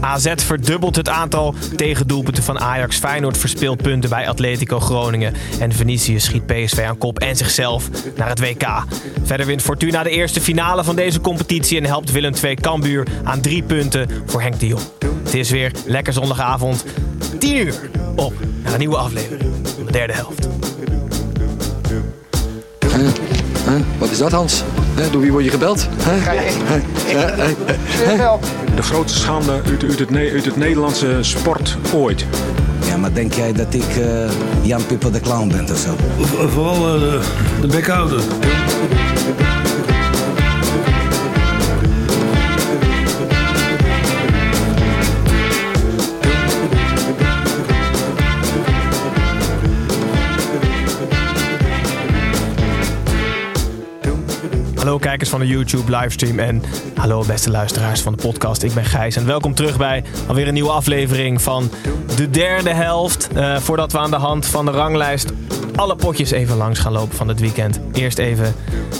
AZ verdubbelt het aantal tegendoelpunten van Ajax. Feyenoord verspeelt punten bij Atletico Groningen. En Venetië schiet PSV aan kop en zichzelf naar het WK. Verder wint Fortuna de eerste finale van deze competitie... en helpt Willem II Cambuur aan drie punten voor Henk de Jong. Het is weer lekker zondagavond. 10 uur op naar een nieuwe aflevering de derde helft. Wat is dat, Hans? Door wie word je gebeld? De grootste schande uit, uit, het, uit het Nederlandse sport ooit. Ja, maar denk jij dat ik eh, Jan Pipper de Clown ben of zo? Vooral eh, de, de Hallo kijkers van de YouTube livestream en hallo beste luisteraars van de podcast. Ik ben Gijs en welkom terug bij alweer een nieuwe aflevering van de derde helft. Eh, voordat we aan de hand van de ranglijst alle potjes even langs gaan lopen van het weekend. Eerst even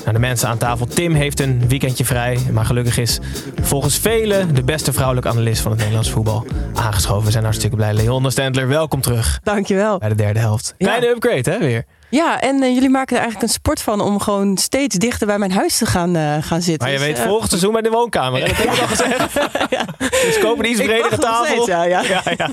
naar de mensen aan tafel. Tim heeft een weekendje vrij, maar gelukkig is volgens velen de beste vrouwelijke analist van het Nederlands voetbal aangeschoven. We zijn hartstikke blij. Leon Stendler, welkom terug Dankjewel. bij de derde helft. Ja. Kleine upgrade hè weer. Ja, en eh, jullie maken er eigenlijk een sport van om gewoon steeds dichter bij mijn huis te gaan, eh, gaan zitten. Maar je Dus, weet, eh, volgend seizoen bij de woonkamer. hè? Dat heb ik al gezegd. Dus koop een iets bredere tafel. steeds, ja, ja. ja, ja.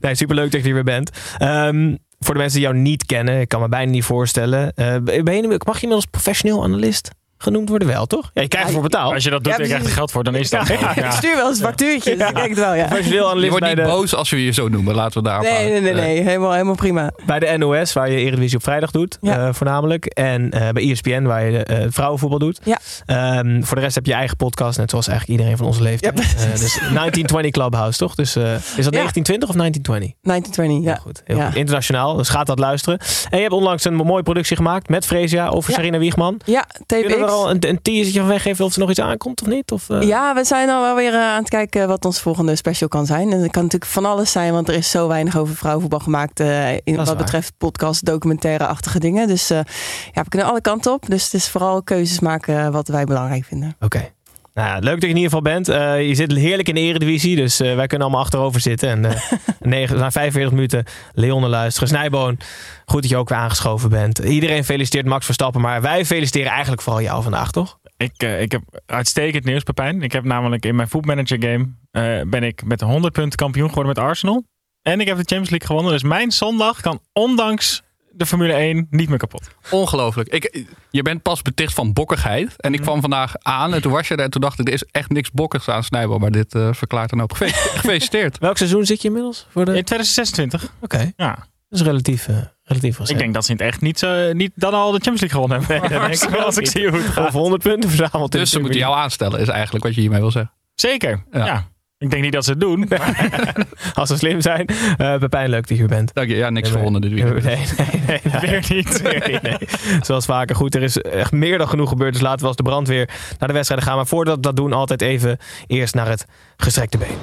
Nee, superleuk dat je er weer bent. Ehm, voor de mensen die jou niet kennen, ik kan me bijna niet voorstellen. eh, ben je, mag je inmiddels professioneel analist genoemd worden wel, toch? Ja, je krijgt ervoor betaald. Als je dat doet Ja, en je krijgt er geld voor, dan is dat Ja, ja. Ik stuur wel eens factuurtjes, ik denk het wel, ja. Je wordt niet de, boos als we je zo noemen. Laten we daarop Nee, nee, nee, nee. Helemaal, helemaal prima. bij de NOS, waar je Eredivisie op vrijdag doet, Ja. eh, voornamelijk. En eh, bij ESPN, waar je eh, vrouwenvoetbal doet. Ja. Ehm, voor de rest heb je eigen podcast, net zoals eigenlijk iedereen van onze leeftijd. Ja, Eh, dus 1920 Clubhouse, toch? Dus eh, is dat 1920 of 1920? 1920, Heel ja. goed. Heel Ja. goed. Internationaal, dus gaat dat luisteren. En je hebt onlangs een mooie productie gemaakt met Fresia over Ja. Sarina Wiegman. Ja, we er al een, een teasertje van weggeven of er nog iets aankomt of niet? Of, eh? Ja, we zijn al wel weer eh, aan het kijken wat ons volgende special kan zijn. En het kan natuurlijk van alles zijn, want er is zo weinig over vrouwenvoetbal gemaakt. eh, in, wat waar. betreft podcast, documentaire-achtige dingen. Dus ja, we kunnen alle kanten op. Dus het is vooral keuzes maken wat wij belangrijk vinden. Oké. Nou ja, leuk dat je in ieder geval bent. Eh, je zit heerlijk in de eredivisie, dus eh, wij kunnen allemaal achterover zitten. En eh negen, na 45 minuten Leon luisteren. Snijboon, goed dat je ook weer aangeschoven bent. Iedereen feliciteert Max Verstappen, maar wij feliciteren eigenlijk vooral jou vandaag, toch? Ik, eh, ik heb uitstekend nieuws, Pepijn. Ik heb namelijk in mijn Footmanager game eh, ben ik met 100 punten kampioen geworden met Arsenal. En ik heb de Champions League gewonnen. Dus mijn zondag kan ondanks de Formule 1 niet meer kapot. Ongelooflijk. Ik, je bent pas beticht van bokkigheid. En ik kwam vandaag aan en toen was je er. En toen dacht ik, er is echt niks bokkigs aan Snijbel. Maar dit eh, verklaart dan ook. Gefe- Gefeliciteerd. Welk seizoen zit je inmiddels? Voor de... In Oké, 2026. dat Ja. is relatief, eh relatief Ik denk dat ze in het echt niet, zo, niet dan al de Champions League gewonnen hebben. Dat denk ik als ik zie hoe het gaat. Of 100 punten verzameld. in Dus ze moeten jou aanstellen, is eigenlijk wat je hiermee wil zeggen. Zeker, Ja. ja. Ik denk niet dat ze het doen. Als ze slim zijn. Eh Pepijn, leuk dat je hier bent. Dank je. Ja, niks gewonnen dit Nee, weekend. nee, nee, nee. Weer niet. Weer niet, nee. Zoals vaker. Goed, er is echt meer dan genoeg gebeurd. Dus laten we als de brandweer naar de wedstrijden gaan. Maar voordat we dat doen, altijd even eerst naar het gestrekte been.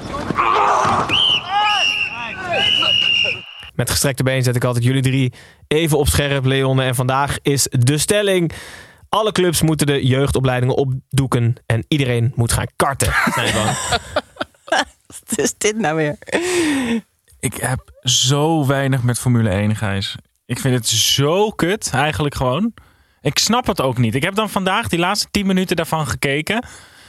Met gestrekte been zet ik altijd jullie drie even op scherp, Leonne. En vandaag is de stelling... Alle clubs moeten de jeugdopleidingen opdoeken en iedereen moet gaan karten. Nee. Wat is dit nou weer? Ik heb zo weinig met Formule 1, Gijs. Ik vind het zo kut, eigenlijk gewoon. Ik snap het ook niet. Ik heb dan vandaag die laatste 10 minuten daarvan gekeken.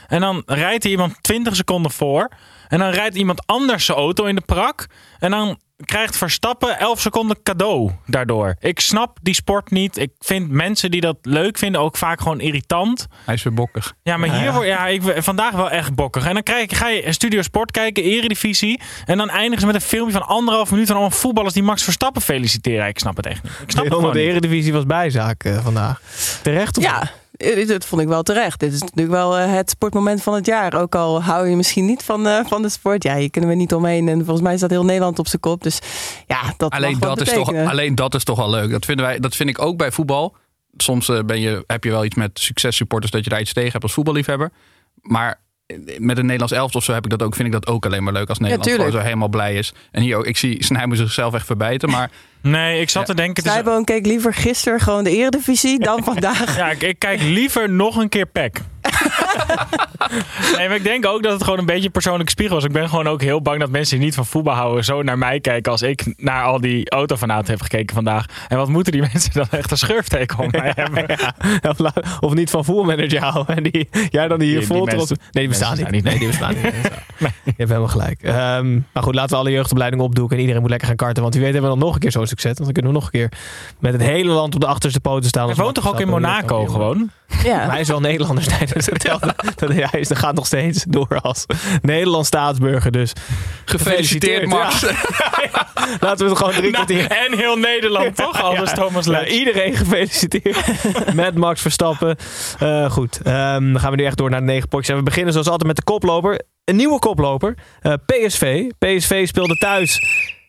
En dan rijdt er iemand 20 seconden voor. En dan rijdt iemand anders zijn auto in de prak. En dan krijgt Verstappen 11 seconden cadeau daardoor. Ik snap die sport niet. Ik vind mensen die dat leuk vinden ook vaak gewoon irritant. Hij is weer bokkig. Ja, maar hier wordt ja, ik, vandaag wel echt bokkig. En dan krijg, ga je Studio Sport kijken, Eredivisie. En dan eindigen ze met een filmpje van anderhalf minuut van allemaal voetballers die Max Verstappen feliciteren. Ik snap het echt niet. Ik snap het de niet. Eredivisie was bijzaak eh, vandaag. Terecht of Ja, Dat vond ik wel terecht. Dit is natuurlijk wel eh, het sportmoment van het jaar. Ook al hou je misschien niet van, eh, van de sport. Ja, hier kunnen we niet omheen. En volgens mij staat heel Nederland op zijn kop. Dus ja, dat Alleen dat, is toch, alleen dat is toch wel leuk. Dat, vinden wij, dat vind ik ook bij voetbal. Soms eh, ben je, heb je wel iets met successupporters dat je daar iets tegen hebt als voetballiefhebber. Maar eh, met een Nederlands elftal of zo heb ik dat ook, vind ik dat ook alleen maar leuk als Nederland gewoon tuurlijk. zo helemaal blij is. En hier ook, ik zie Snijboom zichzelf echt verbijten. Maar Nee, ik zat te denken... het is- keek liever gisteren gewoon de eredivisie dan vandaag. Ja, ik, ik kijk liever nog een keer PEC. nee, maar ik denk ook dat het gewoon een beetje een persoonlijke spiegel is. Ik ben gewoon ook heel bang dat mensen die niet van voetbal houden zo naar mij kijken als ik naar al die autofanaten heb gekeken vandaag. En wat moeten die mensen dan echt een schurfteken om mij hebben? Of niet van voetbalmanager houden. En die, jij dan die hier vol trots. Nee, die bestaan niet. Nee, die bestaan niet. Je hebt helemaal gelijk. Ehm, maar goed, laten we alle jeugdopleidingen opdoeken. En iedereen moet lekker gaan karten. Want wie weet hebben we dan nog een keer zo'n succes. Want dan kunnen we nog een keer met het hele land op de achterste poten staan. Hij woont toch ook in Monaco gewoon? Ja. Maar hij is wel Nederlander. Nee, dus dat, telt- dat, hij is, dat gaat nog steeds door als Nederlands staatsburger. Dus gefeliciteerd Max. Ja. Laten we het gewoon drie. Nou, en heel Nederland, toch? Anders Ja. Thomas Ja, Letch. iedereen gefeliciteerd met Max Verstappen. Eh, goed, Ehm, dan gaan we nu echt door naar de negen potjes. En we beginnen zoals altijd met de koploper. Een nieuwe koploper, eh, PSV. PSV speelde thuis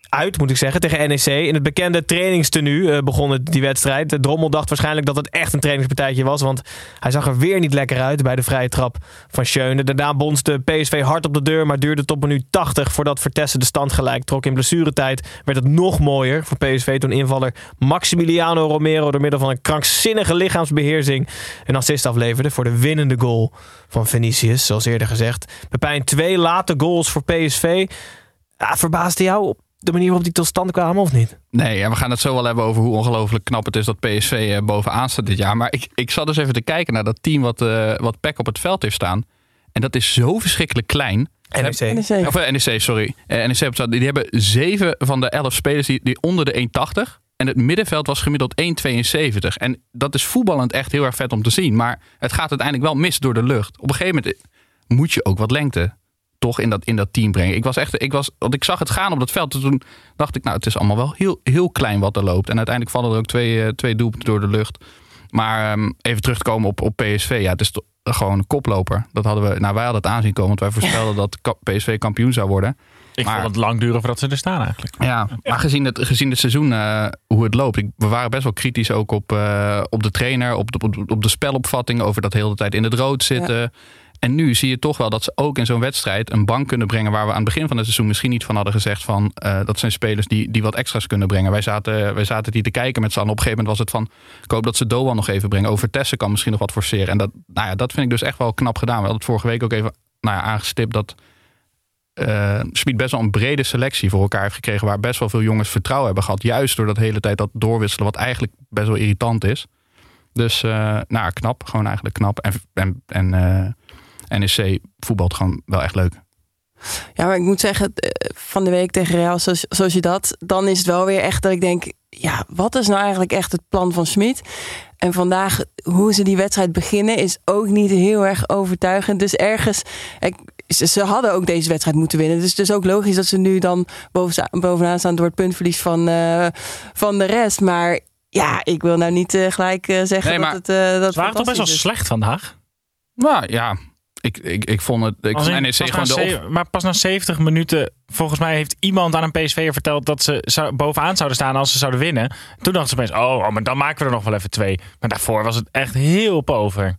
uit, moet ik zeggen, tegen NEC. In het bekende trainingstenu eh, begon het, die wedstrijd. De Drommel dacht waarschijnlijk dat het echt een trainingspartijtje was. Want hij zag er weer niet lekker uit bij de vrije trap van Schöne. Daarna bonste PSV hard op de deur, maar duurde tot minuut 80 voordat Vertessen de stand gelijk trok. In blessuretijd werd het nog mooier voor PSV toen invaller Maximiliano Romero door middel van een krankzinnige lichaamsbeheersing een assist afleverde voor de winnende goal van Vinicius, zoals eerder gezegd. Pepijn twee late goals voor PSV. Ja, verbaasde jou de manier waarop die tot stand kwamen of niet? Nee, en we gaan het zo wel hebben over hoe ongelooflijk knap het is dat PSV eh, bovenaan staat dit jaar. Maar ik, ik zat dus even te kijken naar dat team wat, eh wat PEC op het veld heeft staan. En dat is zo verschrikkelijk klein. NEC. NEC. Of eh, NEC, sorry. Eh, NEC op het veld, die hebben zeven van de elf spelers die, die onder de 1,80. En het middenveld was gemiddeld 1,72. En dat is voetballend echt heel erg vet om te zien. Maar het gaat uiteindelijk wel mis door de lucht. Op een gegeven moment moet je ook wat lengte toch in dat, in dat team brengen. Ik was echt, ik was, want ik zag het gaan op dat veld. Toen dacht ik, nou, het is allemaal wel heel, heel klein wat er loopt. En uiteindelijk vallen er ook twee, eh, twee doelpunten door de lucht. Maar ehm, even terug te komen op, op PSV. Ja, het is toch gewoon een koploper. Dat hadden we, nou, wij hadden het aanzien komen. Want wij voorspelden dat PSV kampioen zou worden. Ik Maar- vond het lang duren voordat ze er staan eigenlijk. Ja, maar gezien het, gezien het seizoen, eh, hoe het loopt. Ik, we waren best wel kritisch ook op, eh, op de trainer, op de, op, op de spelopvatting, over dat de hele tijd in het rood zitten. En nu zie je toch wel dat ze ook in zo'n wedstrijd een bank kunnen brengen waar we aan het begin van het seizoen misschien niet van hadden gezegd van eh, dat zijn spelers die, die wat extra's kunnen brengen. Wij zaten, wij zaten die te kijken met z'n allen. Op een gegeven moment was het van ik hoop dat ze Doan nog even brengen. Over Tessen kan misschien nog wat forceren. En dat, nou ja, dat vind ik dus echt wel knap gedaan. We hadden het vorige week ook even nou ja, aangestipt dat Smit best wel een brede selectie voor elkaar heeft gekregen. Waar best wel veel jongens vertrouwen hebben gehad. Juist door dat hele tijd dat doorwisselen. Wat eigenlijk best wel irritant is. Dus eh, nou, knap. Gewoon eigenlijk knap. En, en, en NEC voetbalt gewoon wel echt leuk. Ja, maar ik moet zeggen, eh, van de week tegen Real, zoals, je dat, dan is het wel weer echt dat ik denk, ja, wat is nou eigenlijk echt het plan van Smit? En vandaag, hoe ze die wedstrijd beginnen, is ook niet heel erg overtuigend. Dus ergens, ik, ze, hadden ook deze wedstrijd moeten winnen. Dus het is ook logisch dat ze nu dan bovenaan staan door het puntverlies van, eh, van de rest. Maar ja, ik wil nou niet eh, gelijk zeggen Nee, dat het. dat Ze waren toch best wel slecht vandaag? Nou ja, ik, ik, ik vond het. Ik vond NEC gewoon de op, Maar pas na 70 minuten, volgens mij heeft iemand aan een PSV'er verteld dat ze zou- bovenaan zouden staan als ze zouden winnen. Toen dachten ze opeens, oh, oh, maar dan maken we er nog wel even twee. Maar daarvoor was het echt heel pover.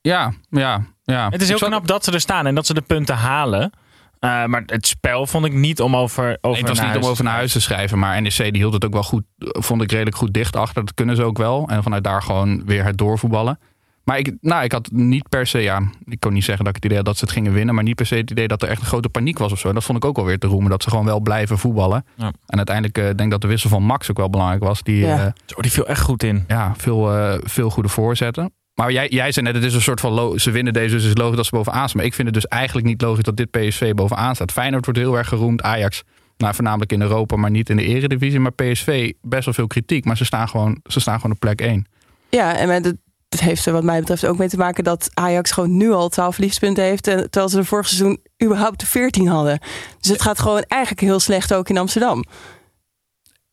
Ja, ja, ja. Het is heel Ik knap dat ze er staan en dat ze de punten halen. Uh, maar het spel vond ik niet om over, over Nee, het was niet om over naar huis te schrijven. Maar NEC die hield het ook wel goed. Vond ik redelijk goed dicht achter. Dat kunnen ze ook wel. En vanuit daar gewoon weer het doorvoetballen. Maar ik, nou, ik had niet per se, ja, ik kon niet zeggen dat ik het idee had dat ze het gingen winnen. Maar niet per se het idee dat er echt een grote paniek was of zo. En dat vond ik ook wel weer te roemen. Dat ze gewoon wel blijven voetballen. Ja. En uiteindelijk uh, denk ik dat de wissel van Max ook wel belangrijk was. Die, Ja. uh, Zo, die viel echt goed in. ja, veel, uh, veel goede voorzetten. Maar jij, jij zei net, het is een soort van, ze winnen deze, dus het is logisch dat ze bovenaan staan. Maar ik vind het dus eigenlijk niet logisch dat dit PSV bovenaan staat. Feyenoord wordt heel erg geroemd, Ajax, nou, voornamelijk in Europa, maar niet in de eredivisie. Maar PSV, best wel veel kritiek, maar ze staan gewoon, ze staan gewoon op plek 1. Ja, en met het, het heeft er wat mij betreft ook mee te maken dat Ajax gewoon nu al 12 verliespunten heeft. En, terwijl ze de vorig seizoen überhaupt de 14 hadden. Dus het gaat gewoon eigenlijk heel slecht ook in Amsterdam.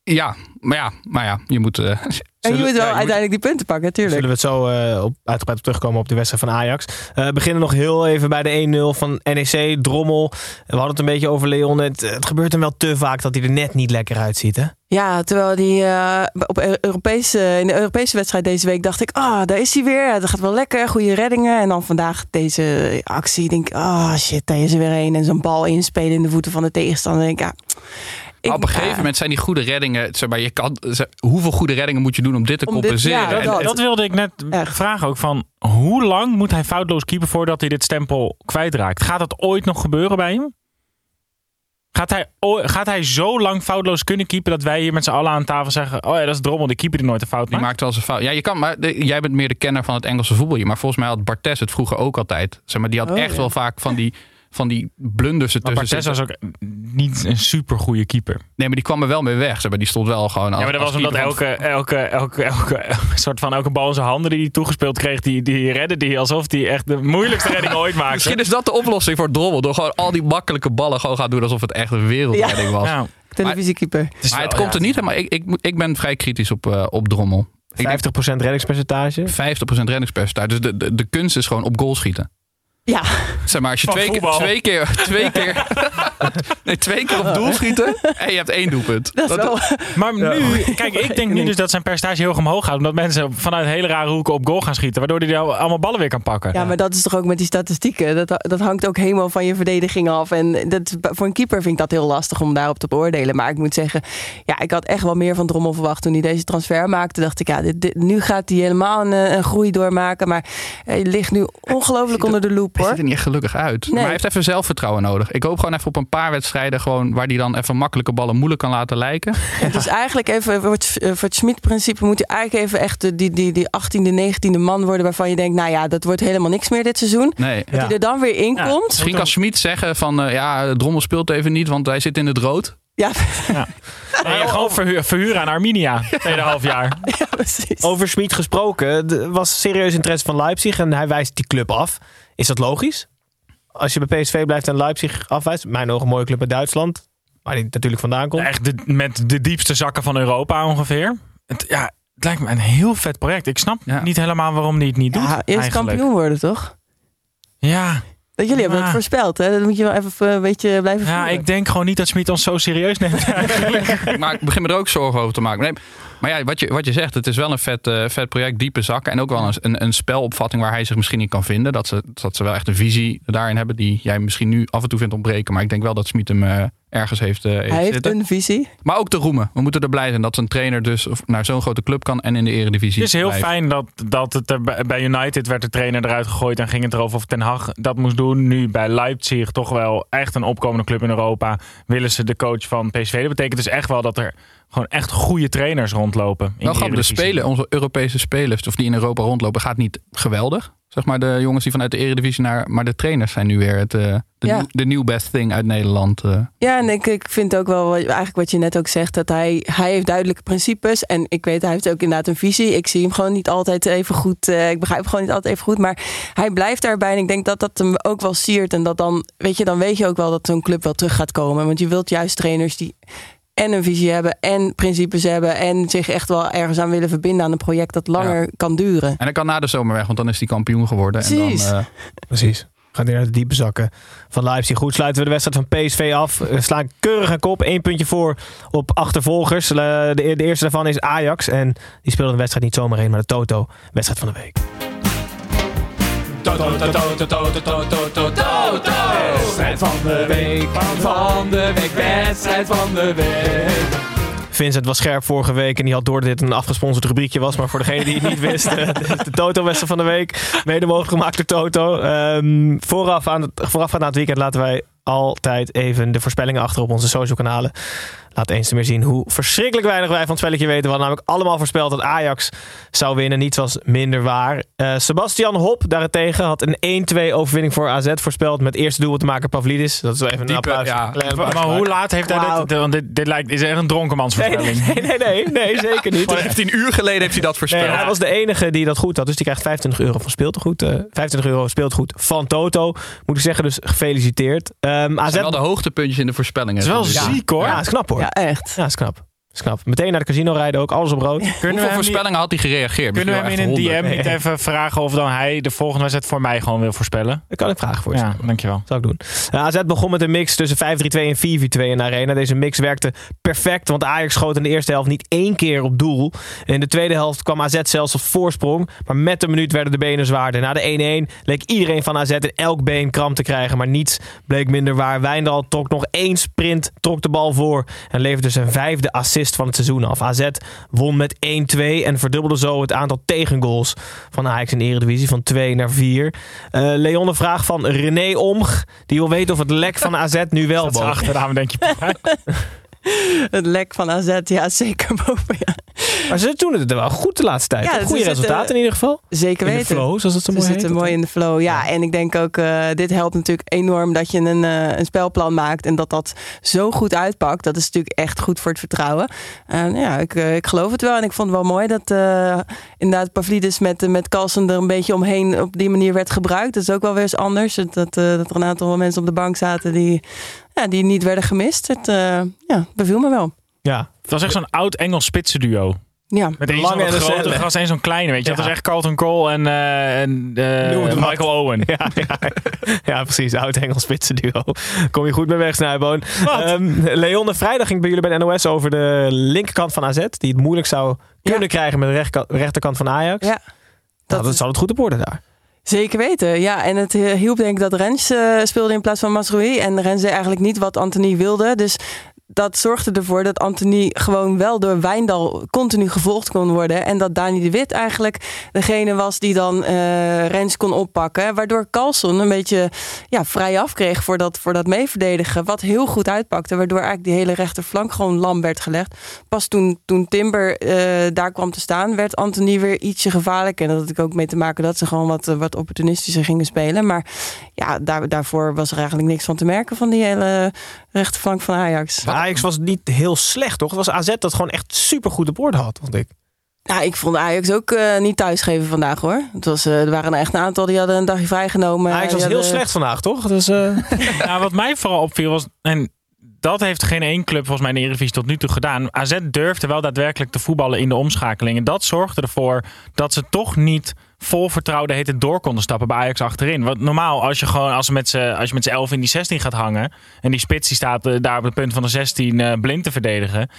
Ja, maar ja, maar ja je moet... eh, En je moet wel ja, je moet- uiteindelijk die punten pakken, natuurlijk. Zullen we het zo eh, op, uitgebreid op terugkomen op de wedstrijd van Ajax. Eh, we beginnen nog heel even bij de 1-0 van NEC, Drommel. We hadden het een beetje over Leon. Het, het gebeurt hem wel te vaak dat hij er net niet lekker uitziet, hè? Ja, terwijl die eh, op Eu- Europese, in de Europese wedstrijd deze week dacht ik, ah, daar is hij weer. Dat gaat wel lekker, goede reddingen. En dan vandaag deze actie, denk ik, ah shit, daar is er weer een. En zo'n bal inspelen in de voeten van de tegenstander. Denk ik, ja. Ik, op een gegeven moment zijn die goede reddingen. Zeg maar, je kan, hoeveel goede reddingen moet je doen om dit te Om dit- compenseren? ja, dat- en- Dat wilde ik net Echt. vragen ook van hoe lang moet hij foutloos keeper voordat hij dit stempel kwijtraakt? Gaat dat ooit nog gebeuren bij hem? Gaat hij, gaat hij zo lang foutloos kunnen keepen dat wij hier met z'n allen aan tafel zeggen: Oh ja, dat is drommel, de keeper die nooit een fout Die maakt? maakt wel eens een fout. Ja, je kan, maar de- jij bent meer de kenner van het Engelse voetbal hier. Maar volgens mij had Bartes het vroeger ook altijd. Zeg maar, die had Oh, echt ja. wel vaak van die, van die blunders Maar ertussen Bartes zitten. was ook niet een super goede keeper. Nee, maar die kwam er wel mee weg. Zeg maar, die stond wel gewoon als, Ja, maar dat was omdat elke, elke, elke, elke, elke soort van elke bal in zijn handen die hij toegespeeld kreeg, die, die redde hij alsof hij echt de moeilijkste redding ooit maakte. Misschien is dat de oplossing voor Drommel. Door gewoon al die makkelijke ballen gewoon gaan doen alsof het echt een wereldredding was. Ja, televisiekeeper. het is Maar het komt ja, er niet helemaal. Ik, ik, ik ben vrij kritisch op, eh, op Drommel. Ik denk 50% reddingspercentage. 50% reddingspercentage. Dus de, de, de kunst is gewoon op goal schieten. Ja, Zeg maar, als je Van twee, voetbal. twee keer, twee keer, nee, twee keer op doel schieten en je hebt één doelpunt. dat is wel... Maar nu, kijk, ik denk nu dus dat zijn percentage heel erg omhoog gaat. Omdat mensen vanuit hele rare hoeken op goal gaan schieten. Waardoor hij al- allemaal ballen weer kan pakken. Ja, maar dat is toch ook met die statistieken. Dat, dat hangt ook helemaal van je verdediging af. En dat, voor een keeper vind ik dat heel lastig om daarop te beoordelen. Maar ik moet zeggen, ja, ik had echt wel meer van Drommel verwacht toen hij deze transfer maakte. Dacht ik, ja, dit, dit- nu gaat hij helemaal een, eh, een groei doormaken. Maar hij ligt nu ongelooflijk onder de loep Hij hoor. ziet er niet echt gelukkig uit. Maar hij heeft even zelfvertrouwen nodig. Ik hoop gewoon even op een paar wedstrijden gewoon, waar hij dan even makkelijke ballen moeilijk kan laten lijken. Dus eigenlijk even voor het, voor het Schmid-principe moet hij eigenlijk even echt de- die, die, die 18e, 19e man worden. Waarvan je denkt, nou ja, dat wordt helemaal niks meer dit seizoen. Nee. Dat hij er dan weer in Ja. komt. Misschien kan Schmid zeggen van eh, ja, Drommel speelt even niet, want hij zit in het rood. Ja, je gewoon verhuur, verhuren aan Arminia. Tweede half jaar. ja, precies. Over Schmid gesproken. Er was serieus interesse van Leipzig en hij wijst die club af. Is dat logisch? Als je bij PSV blijft en Leipzig afwijst. Mijn ogen mooie club uit Duitsland. Waar die natuurlijk vandaan komt. Echt de, met de diepste zakken van Europa ongeveer. Het, ja, het lijkt me een heel vet project. Ik snap Ja. niet helemaal waarom hij het niet doet. Ja, eerst eigenlijk. kampioen worden, toch? Ja, jullie hebben het voorspeld, hè? Dat moet je wel even een beetje blijven ja, voeren. ik denk gewoon niet dat Smit ons zo serieus neemt. ik, maak, ik begin me er ook zorgen over te maken. Nee, maar ja, wat je, wat je zegt, het is wel een vet, eh, vet project, diepe zakken. En ook wel een, een, een spelopvatting waar hij zich misschien in kan vinden. Dat ze, dat ze wel echt een visie daarin hebben die jij misschien nu af en toe vindt ontbreken. Maar ik denk wel dat Smit hem eh, ergens heeft, eh, heeft Hij heeft zitten. een visie. Maar ook te roemen. We moeten er blij zijn dat zijn trainer dus naar zo'n grote club kan en in de eredivisie Het is heel blijft. fijn dat, dat het er bij bij United werd de trainer eruit gegooid en ging het erover of Ten Hag dat moest doen. Nu bij Leipzig toch wel echt een opkomende club in Europa. Willen ze de coach van PSV. Dat betekent dus echt wel dat er gewoon echt goede trainers rondlopen. In Nou, de grappig, de Eredivisie. spelen, onze Europese spelers, of die in Europa rondlopen, gaat niet geweldig. Zeg maar de jongens die vanuit de Eredivisie naar. Maar de trainers zijn nu weer het, eh, de, Ja. de new best thing uit Nederland. eh. Ja, en ik, ik vind ook wel, wat- eigenlijk wat je net ook zegt, dat hij, hij heeft duidelijke principes. En ik weet, hij heeft ook inderdaad een visie. Ik zie hem gewoon niet altijd even goed. eh, ik begrijp hem gewoon niet altijd even goed. Maar hij blijft daarbij. En ik denk dat dat hem ook wel siert. En dat dan, weet je, dan weet je ook wel dat zo'n club wel terug gaat komen. Want je wilt juist trainers die en een visie hebben en principes hebben. En zich echt wel ergens aan willen verbinden aan een project dat langer kan duren. En dan kan na de zomer weg, want dan is hij kampioen geworden. En dan, Precies. eh, Precies. Gaat weer naar de diepe zakken van Leipzig. Goed, sluiten we de wedstrijd van PSV af. We slaan keurig een kop. Eén puntje voor op achtervolgers. Eh, De, de eerste daarvan is Ajax. En die speelde de wedstrijd niet zomaar heen, maar de Toto. Wedstrijd van de week. Wedstrijd van de week, van de week, wedstrijd van de week. Vincent was scherp vorige week en die had door dat dit een afgesponsord rubriekje was. Maar voor degene die het niet wist, eh, de Toto-wedstrijd van de week. Mede mogelijk gemaakt door Toto. Ehm, vooraf aan het, voorafgaand aan het weekend laten wij altijd even de voorspellingen achter op onze social kanalen. Laat eens meer zien hoe verschrikkelijk weinig wij van het spelletje weten. We hadden namelijk allemaal voorspeld dat Ajax zou winnen. Niets was minder waar. Eh, Sebastian Hop daarentegen had een 1-2 overwinning voor AZ voorspeld. Met eerste doel te maken Pavlidis. Dat is wel even een Diepe, applaus. ja. Maar, hoe laat heeft hij Wauw. dit? Want dit, dit lijkt, is echt een Nee, dronkenmansvoorspelling. nee, nee, nee, nee, zeker niet. 15 uur geleden heeft hij dat voorspeld. Nee, hij was de enige die dat goed had. Dus die krijgt 25 euro van speeltegoed. eh 25 euro speeltegoed van Toto. Moet ik zeggen, dus gefeliciteerd. Ehm Dat AZ... zijn wel de hoogtepuntjes in de voorspellingen. Het is wel Ja. ziek hoor. Ja, is knap hoor. Ja, Ja, echt. Is knap. Snap. Meteen naar de casino rijden ook, alles op rood. Kunnen we Hoeveel voorspellingen had hij gereageerd? Kunnen we hem in een DM niet even vragen of dan hij de volgende wedstrijd voor mij gewoon wil voorspellen? Dat kan ik vragen voor je. Ja, dankjewel. Zal ik doen. Uh, AZ begon met een mix tussen 5-3-2 en 4-4-2 in de arena. Deze mix werkte perfect, want Ajax schoot in de eerste helft niet één keer op doel. En in de tweede helft kwam AZ zelfs op voorsprong. Maar met de minuut werden de benen zwaarder. Na de 1-1 leek iedereen van AZ in elk been kramp te krijgen. Maar niets bleek minder waar. Wijndal trok nog één sprint, trok de bal voor. En leverde zijn vijfde assist van het seizoen af. AZ won met 1-2 en verdubbelde zo het aantal tegengoals van Ajax in de Eredivisie van 2 naar 4. Eh, Leon, een vraag van René Omg. Die wil weten of het lek van AZ nu wel boven achteraan denk je. Het lek van AZ, ja, zeker boven. Ja. Maar ze doen het wel goed de laatste tijd. Ja, Goede zitten- resultaten in ieder geval. Zeker In de weten. flow, zoals het zo Ze mooi zitten mooi in de flow. Ja, en ik denk ook, eh, dit helpt natuurlijk enorm dat je een, eh, een spelplan maakt. En dat dat zo goed uitpakt. Dat is natuurlijk echt goed voor het vertrouwen. En ja, ik, eh, ik geloof het wel. En ik vond het wel mooi dat eh, inderdaad Pavlidis met, met Carlsen er een beetje omheen op die manier werd gebruikt. Dat is ook wel weer eens anders. Dat, dat, eh, dat er een aantal mensen op de bank zaten die, ja, die niet werden gemist. Het eh, ja, beviel me wel. Ja. Het was echt zo'n oud Engels spitsenduo. Ja. Met één lange en een grote gast en zo'n kleine, weet je. Dat was echt Carlton Cole en, eh, en eh. Michael Owen. Ja, ja, ja, precies. Oud Engels spitsen duo. Kom je goed mee weg, Snijboon. Ehm, Leon, de vrijdag ging bij jullie bij de NOS over de linkerkant van AZ. Die het moeilijk zou kunnen krijgen met de rechterka- rechterkant van Ajax. Ja. Nou, dat zal het goed op orde daar. Zeker weten, ja. En het eh, hielp denk ik dat Rens speelde in plaats van Masroei. En Rens deed eigenlijk niet wat Anthony wilde. Dus dat zorgde ervoor dat Anthony gewoon wel door Wijndal continu gevolgd kon worden. En dat Dani de Wit eigenlijk degene was die dan eh, Rens kon oppakken. Waardoor Carlson een beetje ja, vrij afkreeg voor dat, voor dat meeverdedigen. Wat heel goed uitpakte. Waardoor eigenlijk die hele rechterflank gewoon lam werd gelegd. Pas toen, toen Timber eh, daar kwam te staan, werd Anthony weer ietsje gevaarlijker. En dat had ik ook mee te maken dat ze gewoon wat, eh, wat opportunistischer gingen spelen. Maar ja, daar, daarvoor was er eigenlijk niks van te merken van die hele rechterflank van Ajax. Maar Ajax was niet heel slecht, toch? Het was AZ dat gewoon echt super goed op orde had, vond ik. Nou, ik vond Ajax ook eh, niet thuisgeven vandaag hoor. Het was, eh, er waren echt een aantal die hadden een dagje vrijgenomen. Ajax was heel slecht vandaag, toch? Dus, eh, Nou, wat mij vooral opviel was, en dat heeft geen één club volgens mij in de Eredivisie tot nu toe gedaan. AZ durfde wel daadwerkelijk te voetballen in de omschakeling. En dat zorgde ervoor dat ze toch niet vol vertrouwde heet het door konden stappen bij Ajax achterin. Want normaal, als je gewoon als, met als je met z'n elf in die 16 gaat hangen. en die spits die staat eh, daar op het punt van de 16 eh, blind te verdedigen.